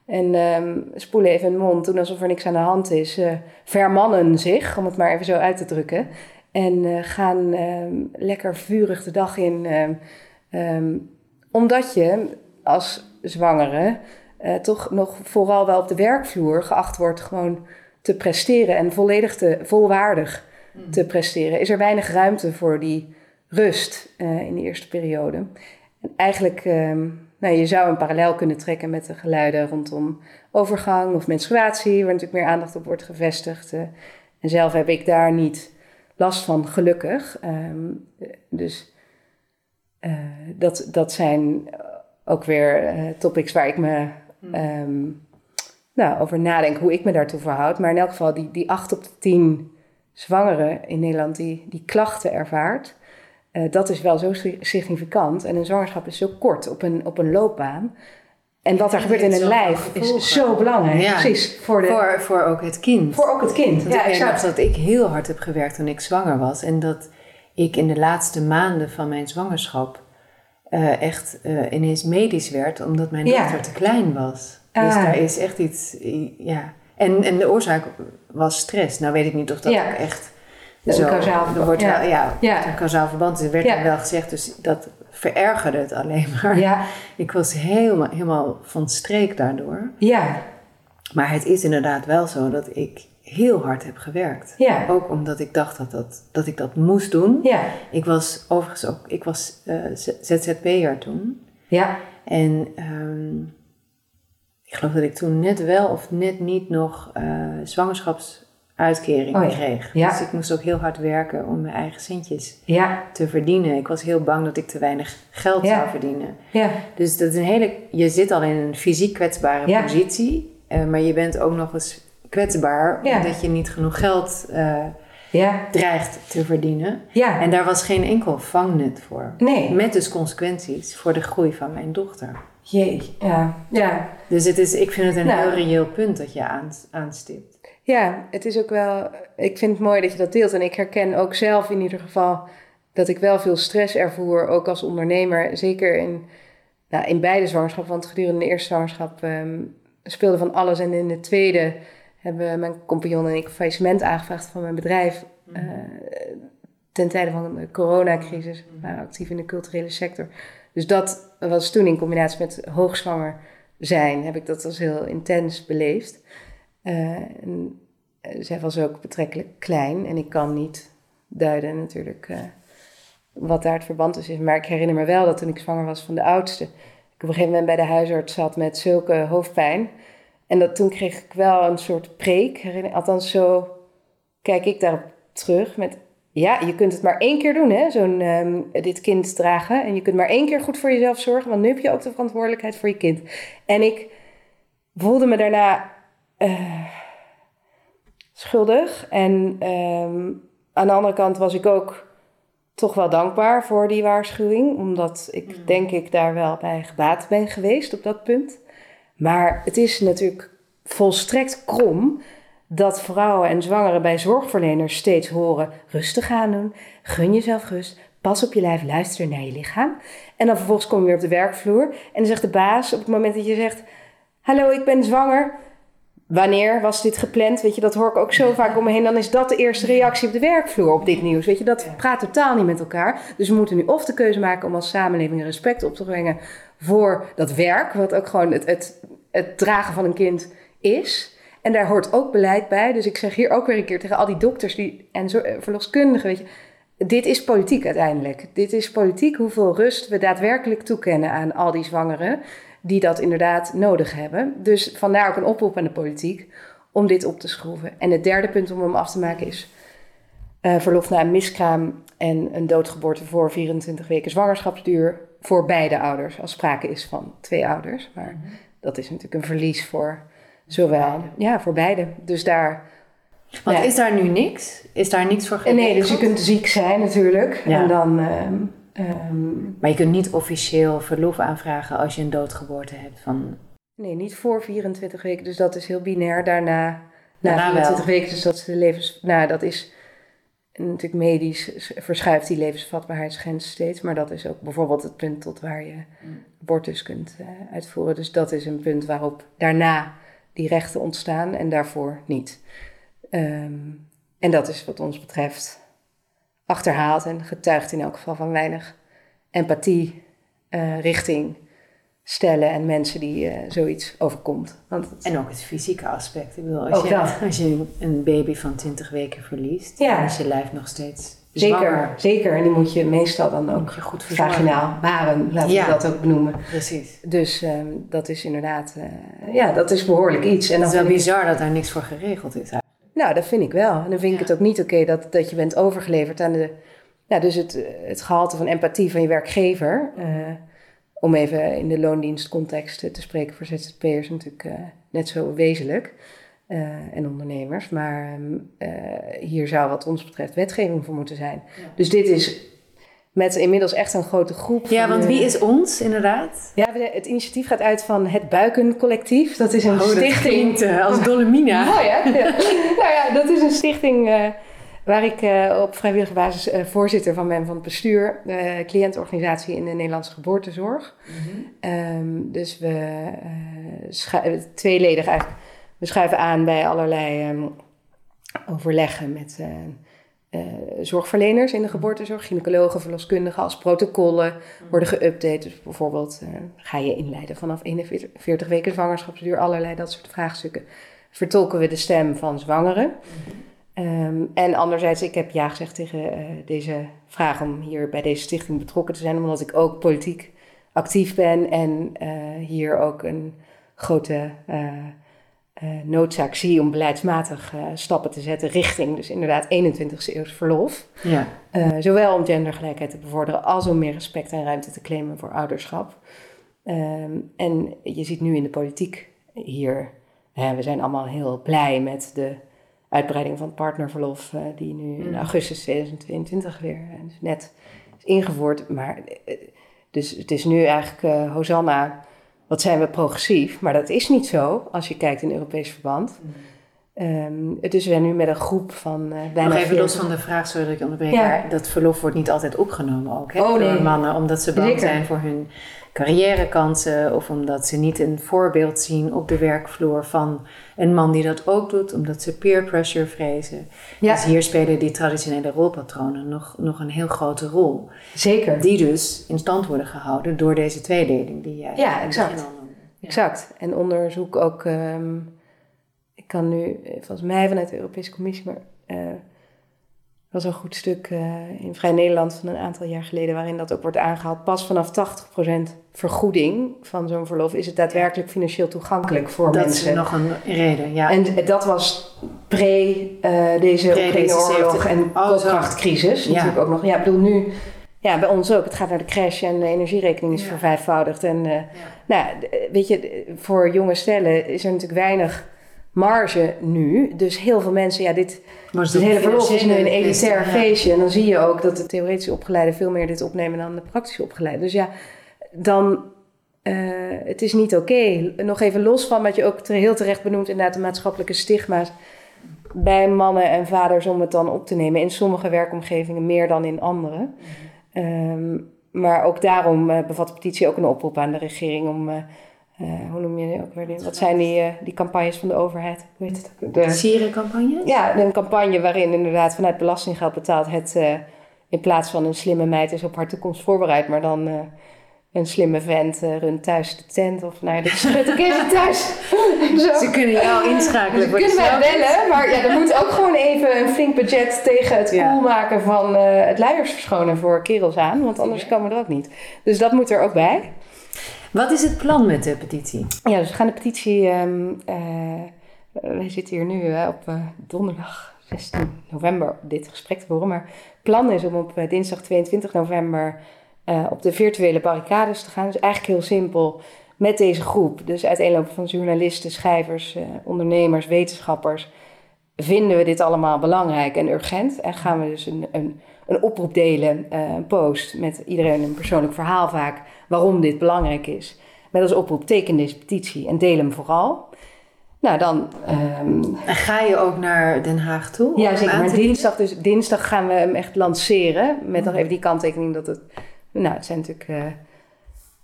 En um, spoelen even hun mond, doen alsof er niks aan de hand is. Uh, vermannen zich, om het maar even zo uit te drukken. En uh, gaan um, lekker vurig de dag in. Um, omdat je als zwangere uh, toch nog vooral wel op de werkvloer geacht wordt gewoon te presteren en volledig te, volwaardig mm. te presteren. Is er weinig ruimte voor die rust in de eerste periode. En eigenlijk nou, je zou een parallel kunnen trekken met de geluiden rondom overgang of menstruatie, waar natuurlijk meer aandacht op wordt gevestigd. Uh, en zelf heb ik daar niet last van, gelukkig. Um, dus uh, dat, dat zijn ook weer uh, topics waar ik me um, nou, over nadenk, hoe ik me daartoe verhoud. Maar in elk geval, die, die 8 op de 10 zwangeren in Nederland die, die klachten ervaart, uh, dat is wel zo significant. En een zwangerschap is zo kort op een, op een loopbaan. En wat er gebeurt in een lijf is zo belangrijk. Ja, Precies. Voor, de, voor, voor ook het kind. Voor ook het kind. Want ja, ik weet dat ik heel hard heb gewerkt toen ik zwanger was. En dat ik in de laatste maanden van mijn zwangerschap uh, echt uh, ineens medisch werd. Omdat mijn dochter ja. te klein was. Ah. Dus daar is echt iets... Ja. En, en de oorzaak was stress. Nou weet ik niet of dat ook echt zo, een kausaal verband. wordt ja. Wel, ja, ja. een kausaal verband. Er werd ja. wel gezegd, dus dat verergerde het alleen maar. Ja. Ik was helemaal, helemaal van streek daardoor. Ja. Maar het is inderdaad wel zo dat ik heel hard heb gewerkt. Ja. Ook omdat ik dacht dat, dat, dat ik dat moest doen. Ja. Ik was overigens ook, ik was uh, ZZP'er toen. Ja. En um, ik geloof dat ik toen net wel of net niet nog uh, zwangerschaps uitkering Oh ja. kreeg. Ja. Dus ik moest ook heel hard werken om mijn eigen centjes Ja, te verdienen. Ik was heel bang dat ik te weinig geld zou verdienen. ja, Dus dat is een hele, je zit al in een fysiek kwetsbare positie, eh, maar je bent ook nog eens kwetsbaar omdat je niet genoeg geld eh, ja, dreigt te verdienen. ja. En daar was geen enkel vangnet voor. Nee. Met dus consequenties voor de groei van mijn dochter. Jee, ja, ja. Dus het is, ik vind het een Nou. heel reëel punt dat je aan, aanstipt. Ja, het is ook wel. Ik vind het mooi dat je dat deelt. En ik herken ook zelf in ieder geval dat ik wel veel stress ervoer, ook als ondernemer. Zeker in, nou, in beide zwangerschappen. Want gedurende de eerste zwangerschap ehm, speelde van alles. En in de tweede hebben mijn compagnon en ik faillissement aangevraagd van mijn bedrijf. eh, ten tijde van de coronacrisis. We waren actief in de culturele sector. Dus dat was toen in combinatie met hoogzwanger zijn, heb ik dat als heel intens beleefd. Eh, eh, zij was ook betrekkelijk klein en ik kan niet duiden natuurlijk eh, wat daar het verband is. Maar ik herinner me wel dat toen ik zwanger was van de oudste, ik op een gegeven moment bij de huisarts zat met zulke hoofdpijn. En dat, toen kreeg ik wel een soort preek, herinner, althans zo kijk ik daarop terug met... Ja, je kunt het maar één keer doen, hè, zo'n ehm, dit kind dragen. En je kunt maar één keer goed voor jezelf zorgen, want nu heb je ook de verantwoordelijkheid voor je kind. En ik voelde me daarna eh, schuldig. En ehm, aan de andere kant was ik ook toch wel dankbaar voor die waarschuwing. Omdat ik denk ik daar wel bij gebaat ben geweest op dat punt. Maar het is natuurlijk volstrekt krom dat vrouwen en zwangeren bij zorgverleners steeds horen... rustig aan doen, gun jezelf rust, pas op je lijf, luister naar je lichaam. En dan vervolgens kom je weer op de werkvloer en dan zegt de baas op het moment dat je zegt... hallo, ik ben zwanger... Wanneer was dit gepland? Weet je, dat hoor ik ook zo vaak om me heen. Dan is dat de eerste reactie op de werkvloer op dit nieuws. Weet je, dat praat totaal niet met elkaar. Dus we moeten nu of de keuze maken om als samenleving respect op te brengen voor dat werk, wat ook gewoon het, het, het dragen van een kind is. En daar hoort ook beleid bij. Dus ik zeg hier ook weer een keer tegen al die dokters die, en zo, eh, verloskundigen, weet je. Dit is politiek uiteindelijk. Dit is politiek hoeveel rust we daadwerkelijk toekennen aan al die zwangeren die dat inderdaad nodig hebben. Dus vandaar ook een oproep aan de politiek om dit op te schroeven. En het derde punt om hem af te maken is eh, verlof na een miskraam en een doodgeboorte voor 24 weken zwangerschapsduur voor beide ouders. Als sprake is van twee ouders. Maar dat is natuurlijk een verlies voor zowel, ja, voor beide. Dus daar. Want Ja. is daar nu niks? Is daar niks voor geregeld? nee, dus je kunt ziek zijn natuurlijk. Ja. En dan. ehm, ehm, Maar je kunt niet officieel verlof aanvragen als je een doodgeboorte hebt van... Nee, niet voor 24 weken. Dus dat is heel binair. Daarna, na Daarna 24 wel. weken, dus dat is de levens... Nou, dat is natuurlijk medisch verschuift die levensvatbaarheidsgrens steeds. Maar dat is ook bijvoorbeeld het punt tot waar je abortus kunt eh, uitvoeren. Dus dat is een punt waarop daarna die rechten ontstaan en daarvoor niet. Ehm, en dat is wat ons betreft achterhaald en getuigt in elk geval van weinig empathie eh, richting stellen en mensen die eh, zoiets overkomt. Want het- En ook het fysieke aspect. Ik bedoel, als, Ook je, dat. als je een baby van 20 weken verliest, Ja. dan is je lijf nog steeds zeker, zwanger. zeker. En die moet je meestal dan ook je goed verzorgen. vaginaal baren, laten Ja. we dat ook benoemen. Precies. Dus ehm, dat is inderdaad, eh, ja, dat is behoorlijk iets. En Het is wel ik- bizar dat daar niks voor geregeld is. Nou, dat vind ik wel. En dan vind ik het ook niet oké dat, dat je bent overgeleverd aan de... Nou, dus het, het gehalte van empathie van je werkgever. eh, om even in de loondienstcontext eh, te spreken voor ZZP'ers natuurlijk eh, net zo wezenlijk. en ondernemers. Maar ehm, eh, hier zou wat ons betreft wetgeving voor moeten zijn. Dus dit is met inmiddels echt een grote groep. Ja, want de- wie is ons inderdaad? Ja, het initiatief gaat uit van het Buikencollectief. Dat is een Oh, stichting. eh, als Dolomina. Mooi hè? Ja. nou ja, dat is een stichting eh, waar ik eh, op vrijwillige basis voorzitter van ben van het bestuur. cliëntenorganisatie in de Nederlandse geboortezorg. Ehm, dus we tweeledig eigenlijk. We schuiven aan bij allerlei ehm, overleggen met eh, zorgverleners in de geboortezorg, gynaecologen, verloskundigen, als protocollen worden geüpdate. Dus bijvoorbeeld eh, ga je inleiden vanaf 41 weken zwangerschapsduur, allerlei dat soort vraagstukken. Vertolken we de stem van zwangeren. Ehm, en anderzijds, ik heb ja gezegd tegen eh, deze vraag om hier bij deze stichting betrokken te zijn, omdat ik ook politiek actief ben en hier ook een grote noodzaak zie om beleidsmatig eh, stappen te zetten richting dus inderdaad 21ste eeuws verlof. Ja. Eh, zowel om gendergelijkheid te bevorderen als om meer respect en ruimte te claimen voor ouderschap. Ehm, en je ziet nu in de politiek hier, we zijn allemaal heel blij met de uitbreiding van het partnerverlof, eh, die nu in augustus 2022 weer eh, dus net is ingevoerd. Maar eh, dus het is nu eigenlijk eh, Hosanna, wat zijn we progressief? Maar dat is niet zo als je kijkt in Europees verband. Ehm, dus we zijn nu met een groep van eh bijna Nog even 40 los van de vraag, sorry dat ik onderbreek, Ja. maar dat verlof wordt niet altijd opgenomen ook, hè, Oh, door nee. mannen, omdat ze bang Zeker. zijn voor hun carrièrekansen of omdat ze niet een voorbeeld zien op de werkvloer van een man die dat ook doet, omdat ze peer pressure vrezen. Ja. Dus hier spelen die traditionele rolpatronen nog, nog een heel grote rol, Zeker. die dus in stand worden gehouden door deze tweedeling die jij Ja, exact. noemde. Exact. En onderzoek ook, ehm, ik kan nu, eh, volgens mij vanuit de Europese Commissie, maar eh was een goed stuk eh, in Vrij Nederland van een aantal jaar geleden, waarin dat ook wordt aangehaald. Pas vanaf 80% vergoeding van zo'n verlof is het daadwerkelijk financieel toegankelijk voor Dat mensen. is nog een reden, ja. En dat was pre eh, deze Oekraïne-oorlog 70. en Oh, koopkrachtcrisis Ja. natuurlijk ook nog. Ja, ik bedoel nu, ja, bij ons ook. Het gaat naar de crash en de energierekening is vervijfvoudigd. En nou, ja, d- weet je, voor jonge stellen is er natuurlijk weinig marge nu. Dus heel veel mensen, ja, dit het hele verlof is nu een elitair ja. feestje. En dan zie je ook dat de theoretisch opgeleiden veel meer dit opnemen dan de praktisch opgeleiden. Dus ja, dan... eh, het is niet oké. Nog even los van wat je ook heel terecht benoemt, inderdaad, de maatschappelijke stigma's bij mannen en vaders om het dan op te nemen. In sommige werkomgevingen meer dan in andere. Ehm, maar ook daarom eh, bevat de petitie ook een oproep aan de regering om. eh, eh, hoe noem je die ook weer? die- Wat zijn die, eh, die campagnes van de overheid? Hoe heet het? ook? De, Sierencampagne? ja, een campagne waarin inderdaad vanuit belastinggeld betaald het eh, in plaats van een slimme meid is op haar toekomst voorbereid, maar dan eh, een slimme vent eh, runt thuis de tent of nou ja, dit schud ik even thuis. Zo. Ze kunnen jou inschakelen Ze de kunnen mij bellen, maar ja, er moet ook gewoon even een flink budget tegen het Ja. cool maken van eh, het luiers verschonen voor kerels aan, want anders komen we er ook niet. Dus dat moet er ook bij. Wat is het plan met de petitie? Ja, dus we gaan de petitie. ehm eh, we zitten hier nu eh, op eh, donderdag 16 november dit gesprek te horen. Maar het plan is om op eh, dinsdag 22 november op de virtuele barricades te gaan. Dus eigenlijk heel simpel met deze groep. Dus uiteenlopen van journalisten, schrijvers, ondernemers, wetenschappers. Vinden we dit allemaal belangrijk en urgent? En gaan we dus een, een, een oproep delen, een post met iedereen een persoonlijk verhaal vaak waarom dit belangrijk is. Met als oproep teken deze petitie en deel hem vooral. Nou, dan ehm, En ga je ook naar Den Haag toe? ja, zeker. Maar dinsdag, dus dinsdag gaan we hem echt lanceren. Met nog even die kanttekening dat het... Nou, het zijn natuurlijk eh,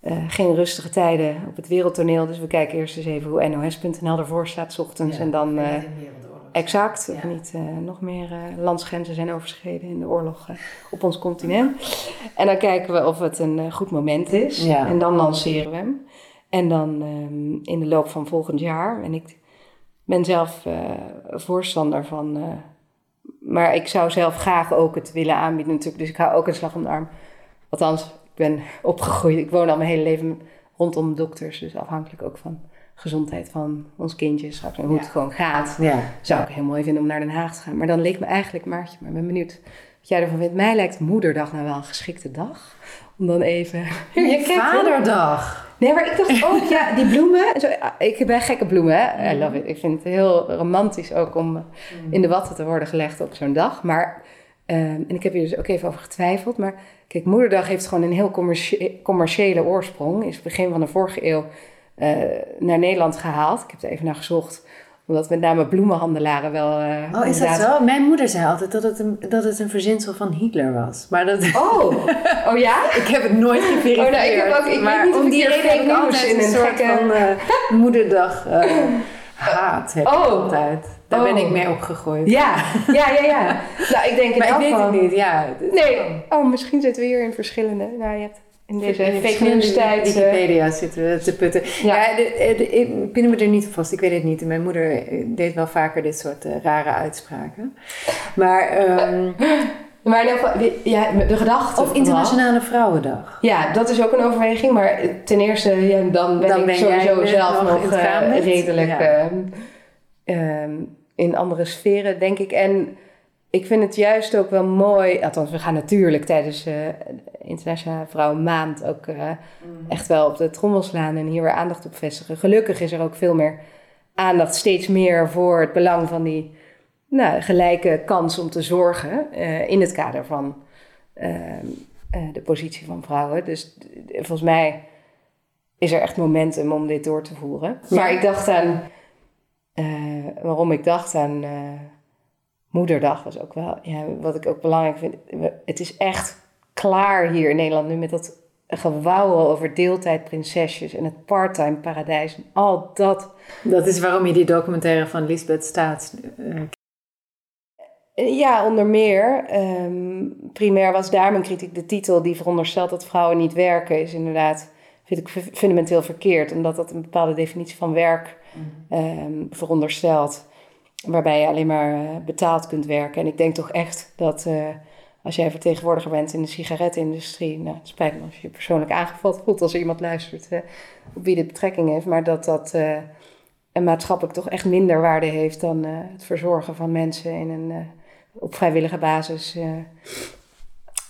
eh, geen rustige tijden op het wereldtoneel. Dus we kijken eerst eens even hoe NOS.nl ervoor staat, 's ochtends. en dan eh, exact, of Ja. niet eh, nog meer eh, landsgrenzen zijn overschreden in de oorlog eh, op ons continent. En dan kijken we of het een goed moment is. Ja. En dan lanceren we hem. En dan ehm, in de loop van volgend jaar. En ik ben zelf voorstander van. maar ik zou zelf graag ook het willen aanbieden, natuurlijk. Dus ik hou ook een slag om de arm. Althans, ik ben opgegroeid. Ik woon al mijn hele leven rondom dokters. Dus afhankelijk ook van gezondheid van ons kindje straks en hoe het gewoon gaat. Ja. Zou ik heel mooi vinden om naar Den Haag te gaan. Maar dan leek me eigenlijk, Maartje, maar ik ben benieuwd wat jij ervan vindt. Mij lijkt Moederdag nou wel een geschikte dag. Om dan even... Je vaderdag. Nee, maar ik dacht ook, ja, die bloemen. Zo, ik ben gekke bloemen, hè. I love it. Ik vind het heel romantisch ook om in de watten te worden gelegd op zo'n dag. Maar, ehm, en ik heb hier dus ook even over getwijfeld. Maar kijk, Moederdag heeft gewoon een heel commerciële oorsprong. Is begin van de vorige eeuw eh, naar Nederland gehaald. Ik heb er even naar gezocht. Omdat met name bloemenhandelaren wel... eh, Oh, is dat zo? Mijn moeder zei altijd dat het een, dat het een verzinsel van Hitler was. Maar dat... Oh, oh ja? Ik heb het nooit geverifieerd. Oh, nou, ik heb ook- ik weet niet of om ik die reden heb ik altijd in een een soort gekke- van eh, moederdag haat. Heb ik Oh. altijd. Daar ben Oh. ik mee opgegroeid. Ja, ja, ja, ja. Nou, ik denk in Maar ik weet het niet, ja. Nee. Oh, misschien zitten we hier in verschillende. Nou, je hebt in deze fake eh, Wikipedia zitten we te putten. Ja. Ja, de, de, ik pin me er niet op vast. Ik weet het niet. Mijn moeder eh, deed wel vaker dit soort eh, rare uitspraken. Maar, ehm, Maar die- ja, de gedachte. of Internationale Vrouwendag. Ja, dat is ook een overweging. Maar ten eerste, ja, dan ben Dan ik ben sowieso zelf nog redelijk Ja. eh, ehm, in andere sferen, denk ik. En ik vind het juist ook wel mooi, althans we gaan natuurlijk tijdens uh, Internationale Vrouwenmaand ook uh, echt wel op de trommel slaan en hier weer aandacht op vestigen. Gelukkig is er ook veel meer aandacht, steeds meer voor het belang van die nou, gelijke kans om te zorgen uh, in het kader van ehm, de positie van vrouwen. Dus volgens mij is er echt momentum om dit door te voeren. Maar ik dacht aan, waarom ik dacht aan Moederdag was ook wel, ja, wat ik ook belangrijk vind. Het is echt klaar hier in Nederland nu met dat gewauwel over deeltijdprinsesjes en het parttime paradijs en al dat. Dat is waarom je die documentaire van Lisbeth Staats. Uh... Ja, onder meer. Um, primair was daar mijn kritiek. De titel die veronderstelt dat vrouwen niet werken, is inderdaad, vind ik fundamenteel verkeerd, omdat dat een bepaalde definitie van werk um, veronderstelt waarbij je alleen maar uh, betaald kunt werken. En ik denk toch echt dat uh, als jij vertegenwoordiger bent in de sigarettenindustrie, nou, het spijt me als je persoonlijk aangevat voelt als iemand luistert op wie dit betrekking heeft, maar dat dat een maatschappelijk toch echt minder waarde heeft dan het verzorgen van mensen in een, op vrijwillige basis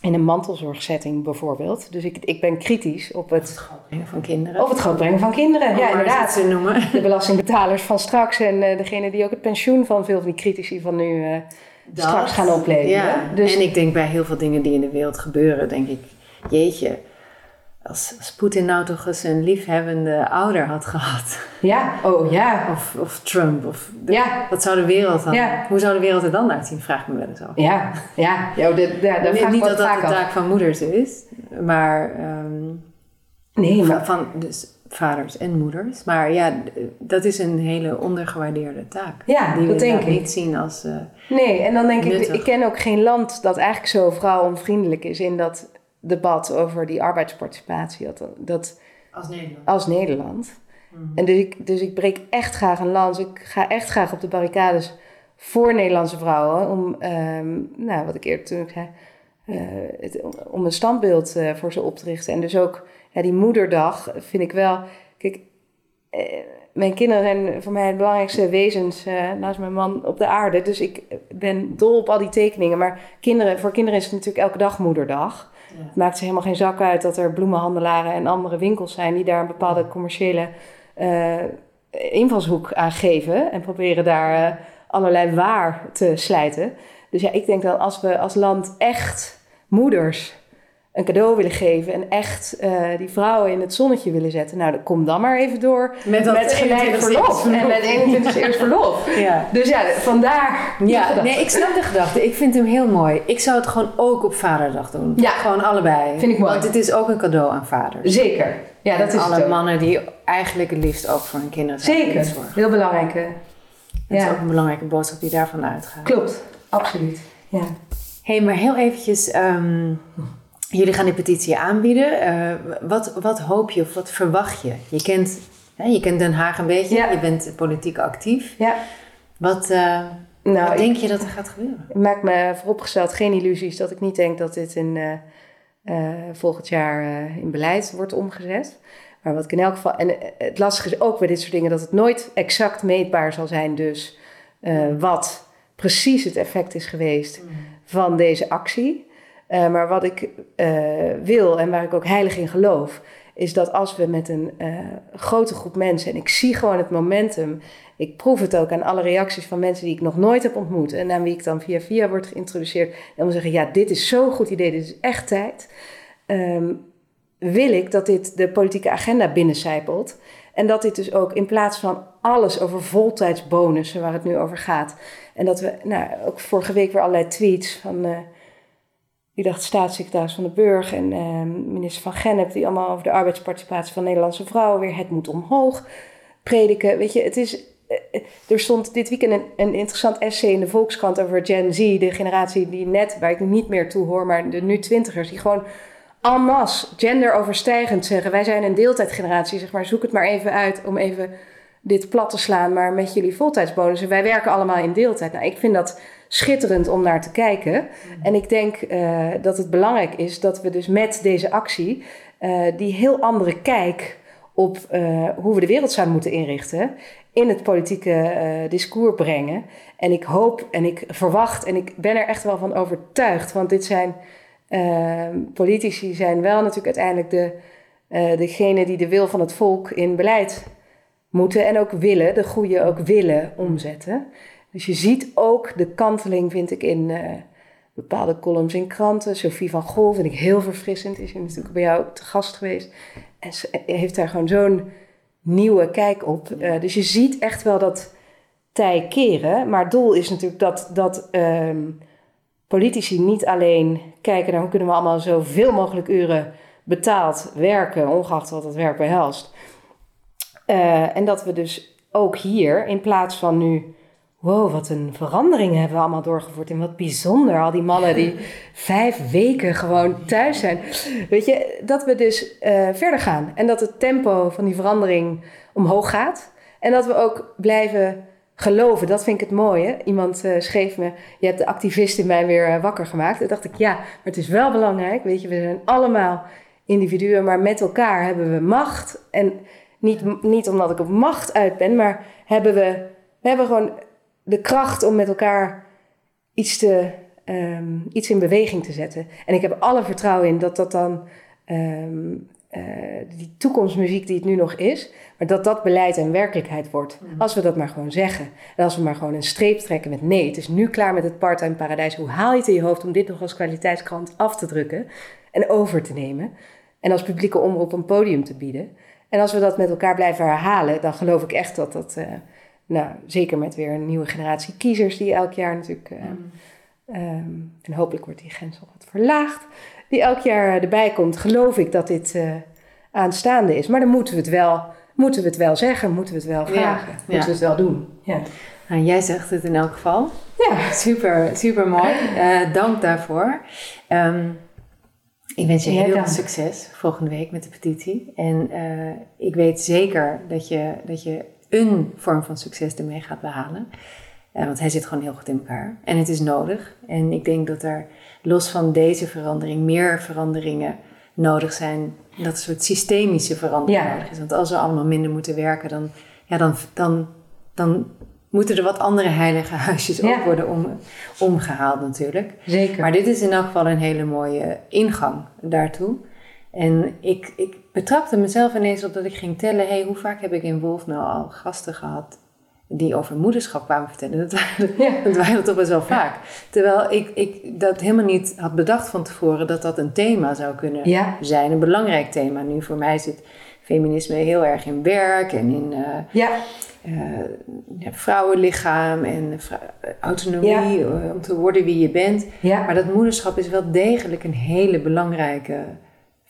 in een mantelzorgsetting bijvoorbeeld. Dus ik, ik ben kritisch op het... het grootbrengen van kinderen. Of het grootbrengen van kinderen, ja inderdaad. Ze noemen. De belastingbetalers van straks en uh, degene die ook het pensioen van veel van die critici van nu uh, straks gaan opleveren. Ja. Dus, en ik denk bij heel veel dingen die in de wereld gebeuren, denk ik, jeetje, als, als Poetin nou toch eens een liefhebbende ouder had gehad. Ja, oh ja. Of, of Trump. Of de, ja. Wat zou de wereld dan... Ja. Hoe zou de wereld er dan uitzien, vraag ik me wel eens af. Ja, ja. ja, de, ja dat Niet dat dat de taak van moeders is, maar... Um, nee, maar... Van, dus vaders en moeders. Maar ja, dat is een hele ondergewaardeerde taak. Ja, die dat we denk ik. niet zien als uh, Nee, en dan denk nuttig. ik... Ik ken ook geen land dat eigenlijk zo vrouwonvriendelijk is... in dat debat over die arbeidsparticipatie. Dat, dat als Nederland. Als Nederland. Mm. En dus ik, dus ik breek echt graag een lans. Ik ga echt graag op de barricades voor Nederlandse vrouwen. Om, um, nou, wat ik eerder toen ik zei, uh, het, om een standbeeld uh, voor ze op te richten. En dus ook ja, die moederdag vind ik wel. Kijk, uh, mijn kinderen zijn voor mij het belangrijkste wezens naast mijn man op de aarde. Dus ik ben dol op al die tekeningen. Maar kinderen, voor kinderen is het natuurlijk elke dag moederdag. Het maakt ze helemaal geen zak uit dat er bloemenhandelaren en andere winkels zijn die daar een bepaalde commerciële uh, invalshoek aan geven en proberen daar uh, allerlei waar te slijten. Dus ja, ik denk dat als we als land echt moeders een cadeau willen geven en echt uh, die vrouwen in het zonnetje willen zetten, nou, dan kom dan maar even door met, met gelijk verlof. En met 21 eerst verlof. Ja. Dus ja, vandaar. Ja, nee, ik snap de gedachte. Ik vind hem heel mooi. Ik zou het gewoon ook op Vaderdag doen. Ja. Gewoon allebei. Vind ik mooi. Want het is ook een cadeau aan vaders. Zeker. Ja, dat is alle het mannen die eigenlijk het liefst ook voor hun kinderen Zeker. zorgen. Heel belangrijk. Dat ja. is ook een belangrijke boodschap die daarvan uitgaat. Klopt. Absoluut. Ja. Hé, hey, maar heel eventjes... Um, Jullie gaan die petitie aanbieden. Uh, wat, wat hoop je of wat verwacht je? Je kent, hè, je kent Den Haag een beetje, ja. je bent politiek actief. Ja. Wat, uh, nou, wat denk je dat er gaat gebeuren? Ik maak me vooropgesteld geen illusies dat ik niet denk dat dit in, uh, volgend jaar in beleid wordt omgezet. Maar wat ik in elk geval. En het lastige is ook bij dit soort dingen dat het nooit exact meetbaar zal zijn, dus wat precies het effect is geweest mm. van deze actie. Uh, maar wat ik uh, wil en waar ik ook heilig in geloof, is dat als we met een uh, grote groep mensen, en ik zie gewoon het momentum, ik proef het ook aan alle reacties van mensen die ik nog nooit heb ontmoet en aan wie ik dan via via wordt geïntroduceerd, en om zeggen: ja, dit is zo'n goed idee, dit is echt tijd. Um, wil ik dat dit de politieke agenda binnencijpelt. En dat dit dus ook in plaats van alles over voltijdsbonussen, waar het nu over gaat. En dat we, nou, ook vorige week weer allerlei tweets van. Die dacht staatssecretaris van de Burg en uh, minister van Gennep, die allemaal over de arbeidsparticipatie van Nederlandse vrouwen weer het moet omhoog prediken. Weet je, het is. Uh, er stond dit weekend een, een, interessant essay in de Volkskrant over Gen Z, de generatie die net, waar ik niet meer toe hoor, maar de nu twintigers, die gewoon en masse genderoverstijgend zeggen: wij zijn een deeltijdgeneratie, zeg maar, zoek het maar even uit om even dit plat te slaan, maar met jullie voltijdsbonussen. Wij werken allemaal in deeltijd. Nou, ik vind dat schitterend om naar te kijken. Mm. En ik denk uh, dat het belangrijk is dat we dus met deze actie uh, die heel andere kijk op uh, hoe we de wereld zouden moeten inrichten, in het politieke eh, discours brengen. En ik hoop en ik verwacht en ik ben er echt wel van overtuigd. Want dit zijn eh, politici zijn wel natuurlijk uiteindelijk de, eh degene die de wil van het volk in beleid moeten en ook willen, de goede ook willen omzetten. Dus je ziet ook de kanteling, vind ik, in eh, bepaalde columns in kranten. Sophie van Gol vind ik heel verfrissend. Is natuurlijk bij jou te gast geweest. En ze heeft daar gewoon zo'n nieuwe kijk op. Eh, dus je ziet echt wel dat tij keren. Maar het doel is natuurlijk dat, dat ehm, politici niet alleen kijken naar hoe kunnen we allemaal zoveel mogelijk uren betaald werken, ongeacht wat het werk behelst. Eh, en dat we dus ook hier, in plaats van nu, wow, wat een verandering hebben we allemaal doorgevoerd. En wat bijzonder, al die mannen die vijf weken gewoon thuis zijn. Weet je, dat we dus eh, verder gaan. En dat het tempo van die verandering omhoog gaat. En dat we ook blijven geloven. Dat vind ik het mooie. Iemand eh, schreef me, je hebt de activist in mij weer eh, wakker gemaakt. Toen dacht ik, ja, maar het is wel belangrijk. Weet je, we zijn allemaal individuen, maar met elkaar hebben we macht. En niet, niet omdat ik op macht uit ben, maar hebben we, we hebben gewoon de kracht om met elkaar iets, te, ehm, iets in beweging te zetten. En ik heb alle vertrouwen in dat dat dan ehm, eh, die toekomstmuziek die het nu nog is, maar dat dat beleid en werkelijkheid wordt. Als we dat maar gewoon zeggen. En als we maar gewoon een streep trekken met nee, het is nu klaar met het part-time paradijs. Hoe haal je het in je hoofd om dit nog als kwaliteitskrant af te drukken en over te nemen? En als publieke omroep een podium te bieden. En als we dat met elkaar blijven herhalen, dan geloof ik echt dat dat, eh, nou, zeker met weer een nieuwe generatie kiezers die elk jaar natuurlijk, eh, ehm, en hopelijk wordt die grens nog wat verlaagd, die elk jaar erbij komt, geloof ik dat dit eh, aanstaande is. Maar dan moeten we het wel, moeten we het wel zeggen, moeten we het wel vragen, ja. moeten we het wel doen. Ja. Nou, jij zegt het in elk geval. Ja. Super, super mooi. Eh, dank daarvoor. Ehm, ik wens je heel veel succes volgende week met de petitie. En eh, ik weet zeker dat je, dat je een vorm van succes ermee gaat behalen. Eh, want hij zit gewoon heel goed in elkaar. En het is nodig. En ik denk dat er los van deze verandering meer veranderingen nodig zijn. Dat een soort systemische verandering Ja. nodig is. Want als we allemaal minder moeten werken, dan, ja, dan, dan, dan moeten er wat andere heilige huisjes Ja. ook worden om, omgehaald natuurlijk. Zeker. Maar dit is in elk geval een hele mooie ingang daartoe. En ik, ik betrapte mezelf ineens op dat ik ging tellen... hey, hoe vaak heb ik in Wolf nou al gasten gehad... die over moederschap kwamen vertellen? Dat waren, Ja. dat waren toch best wel vaak. Terwijl ik, ik dat helemaal niet had bedacht van tevoren... dat dat een thema zou kunnen Ja. zijn. Een belangrijk thema. Nu voor mij zit feminisme heel erg in werk... en in eh, Ja, eh, ja, vrouwenlichaam en vrou- autonomie... eh, om te worden wie je bent... Maar dat moederschap is wel degelijk een hele belangrijke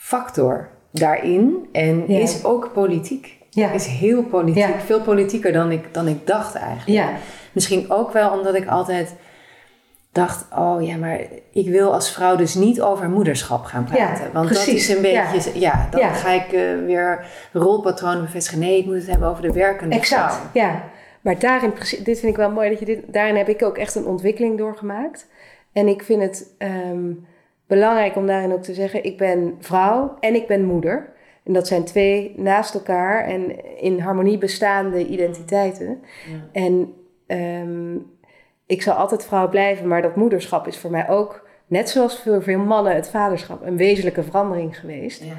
factor daarin. En Ja. is ook politiek. Ja. Is heel politiek. Ja. Veel politieker dan ik, dan ik dacht eigenlijk. Ja. Misschien ook wel omdat ik altijd dacht... oh ja, maar ik wil als vrouw dus niet over moederschap gaan praten. Want precies. dat is een beetje... Ja, dan ga ik eh, weer rolpatronen bevestigen. Nee, ik moet het hebben over de werkende Exact, vrouw. ja. Maar daarin, precies- dit vind ik wel mooi, dat je dit, daarin heb ik ook echt een ontwikkeling doorgemaakt. En ik vind het ehm, belangrijk om daarin ook te zeggen, ik ben vrouw en ik ben moeder. En dat zijn twee naast elkaar en in harmonie bestaande identiteiten. En ehm, ik zal altijd vrouw blijven, maar dat moederschap is voor mij ook, net zoals voor veel mannen, het vaderschap, een wezenlijke verandering geweest. Ja.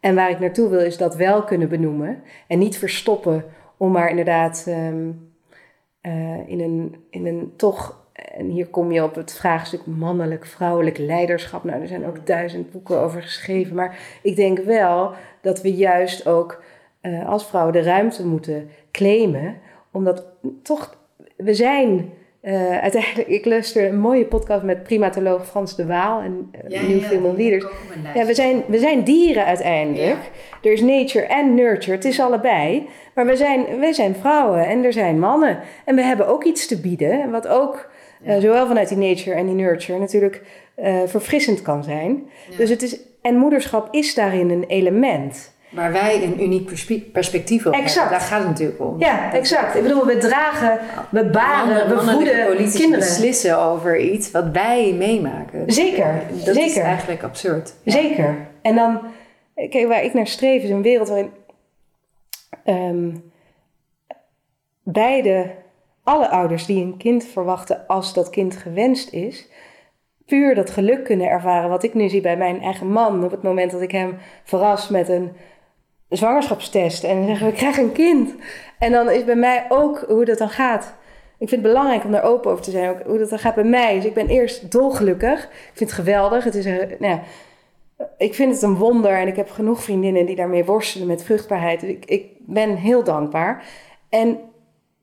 En waar ik naartoe wil is dat wel kunnen benoemen. En niet verstoppen om maar inderdaad ehm, eh, in, een, in een toch... En hier kom je op het vraagstuk mannelijk, vrouwelijk leiderschap. Nou, er zijn ook duizend boeken over geschreven. Maar ik denk wel dat we juist ook eh, als vrouwen de ruimte moeten claimen. Omdat toch, we zijn... eh, uiteindelijk, ik luister een mooie podcast met primatoloog Frans de Waal en uh, New Female Leaders. Ja, we zijn, we zijn dieren uiteindelijk. Er is nature en nurture, het is allebei. Maar we zijn, wij zijn vrouwen en er zijn mannen. En we hebben ook iets te bieden, wat ook eh, zowel vanuit die nature en die nurture natuurlijk eh, verfrissend kan zijn. Dus het is, en moederschap is daarin een element. Waar wij een uniek perspe- perspectief op Exact. hebben. Daar gaat het natuurlijk om. Ja, exact. Ik bedoel, we dragen, we baren, we voeden kinderen. beslissen over iets wat wij meemaken. Zeker, Dat is eigenlijk absurd. Zeker. En dan, kijk, waar ik naar streef is een wereld waarin ehm, beide, alle ouders die een kind verwachten als dat kind gewenst is, puur dat geluk kunnen ervaren. Wat ik nu zie bij mijn eigen man op het moment dat ik hem verras met een zwangerschapstest en zeggen we krijgen een kind. En dan is bij mij ook hoe dat dan gaat. Ik vind het belangrijk om daar open over te zijn, ook hoe dat dan gaat bij mij. Dus ik ben eerst dolgelukkig. Ik vind het geweldig. Het is nou ja, ik vind het een wonder en ik heb genoeg vriendinnen die daarmee worstelen met vruchtbaarheid. Dus ik, ik ben heel dankbaar. En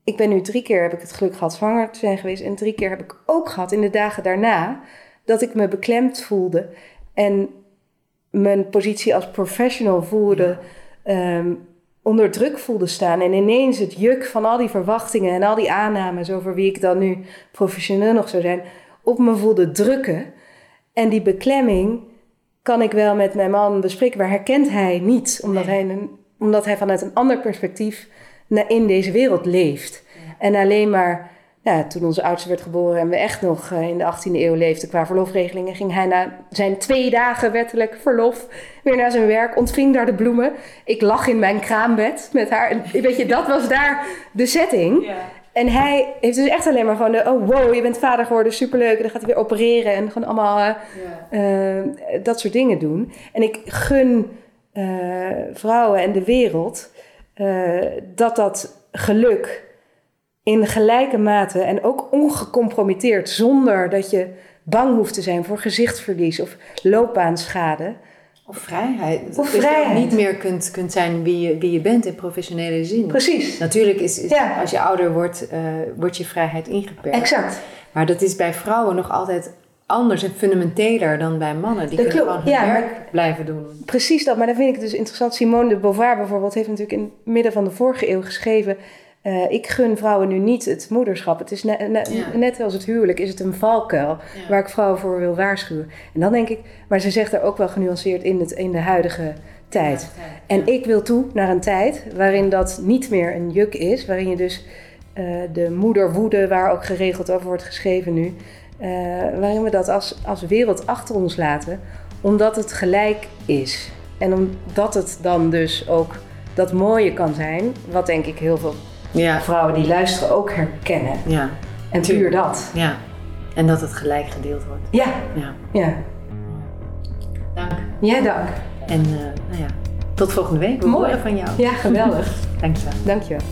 ik ben nu drie keer heb ik het geluk gehad zwanger te zijn geweest. En drie keer heb ik ook gehad in de dagen daarna dat ik me beklemd voelde. En mijn positie als professional voelde, ehm, onder druk voelde staan. En ineens het juk van al die verwachtingen en al die aannames over wie ik dan nu professioneel nog zou zijn, op me voelde drukken. En die beklemming kan ik wel met mijn man bespreken, maar herkent hij niet, omdat, hij, een, omdat hij vanuit een ander perspectief in deze wereld leeft. En alleen maar, ja, toen onze oudste werd geboren en we echt nog eh, in de 18e eeuw leefden qua verlofregelingen, ging hij na zijn twee dagen wettelijk verlof weer naar zijn werk, ontving daar de bloemen. Ik lag in mijn kraambed met haar. En, weet je, dat was daar de setting. En hij heeft dus echt alleen maar gewoon de, oh wow, je bent vader geworden, superleuk. En dan gaat hij weer opereren en gewoon allemaal eh, eh, dat soort dingen doen. En ik gun vrouwen en de wereld eh, dat dat geluk in gelijke mate en ook ongecompromitteerd, zonder dat je bang hoeft te zijn voor gezichtsverlies of loopbaanschade. Of vrijheid. Of Dat je niet meer kunt, kunt zijn wie je, wie je bent in professionele zin. Precies. Natuurlijk is, is Ja. als je ouder wordt, eh, wordt je vrijheid ingeperkt. Exact. Maar dat is bij vrouwen nog altijd anders en fundamenteler dan bij mannen. Die Dat kunnen klopt, gewoon hun ja, werk blijven doen. Precies dat, maar dan vind ik het dus interessant. Simone de Beauvoir bijvoorbeeld heeft natuurlijk in het midden van de vorige eeuw geschreven... eh, ik gun vrouwen nu niet het moederschap. Het is ne- ne- Ja. net als het huwelijk, is het een valkuil Ja. waar ik vrouwen voor wil waarschuwen. En dan denk ik, maar ze zegt er ook wel genuanceerd in, het, in de huidige tijd. En ik wil toe naar een tijd waarin dat niet meer een juk is, waarin je dus eh, de moederwoede, waar ook geregeld over wordt geschreven nu, waarin we dat als, als wereld achter ons laten, omdat het gelijk is. En omdat het dan dus ook dat mooie kan zijn, wat denk ik heel veel Ja, vrouwen die luisteren ook herkennen. ja, En puur dat. ja. En dat het gelijk gedeeld wordt. Ja, Ja, ja. dank. Ja, dank. En eh, nou ja, tot volgende week. We Mooi. van jou. Ja, geweldig. Dankjewel. Dank je wel.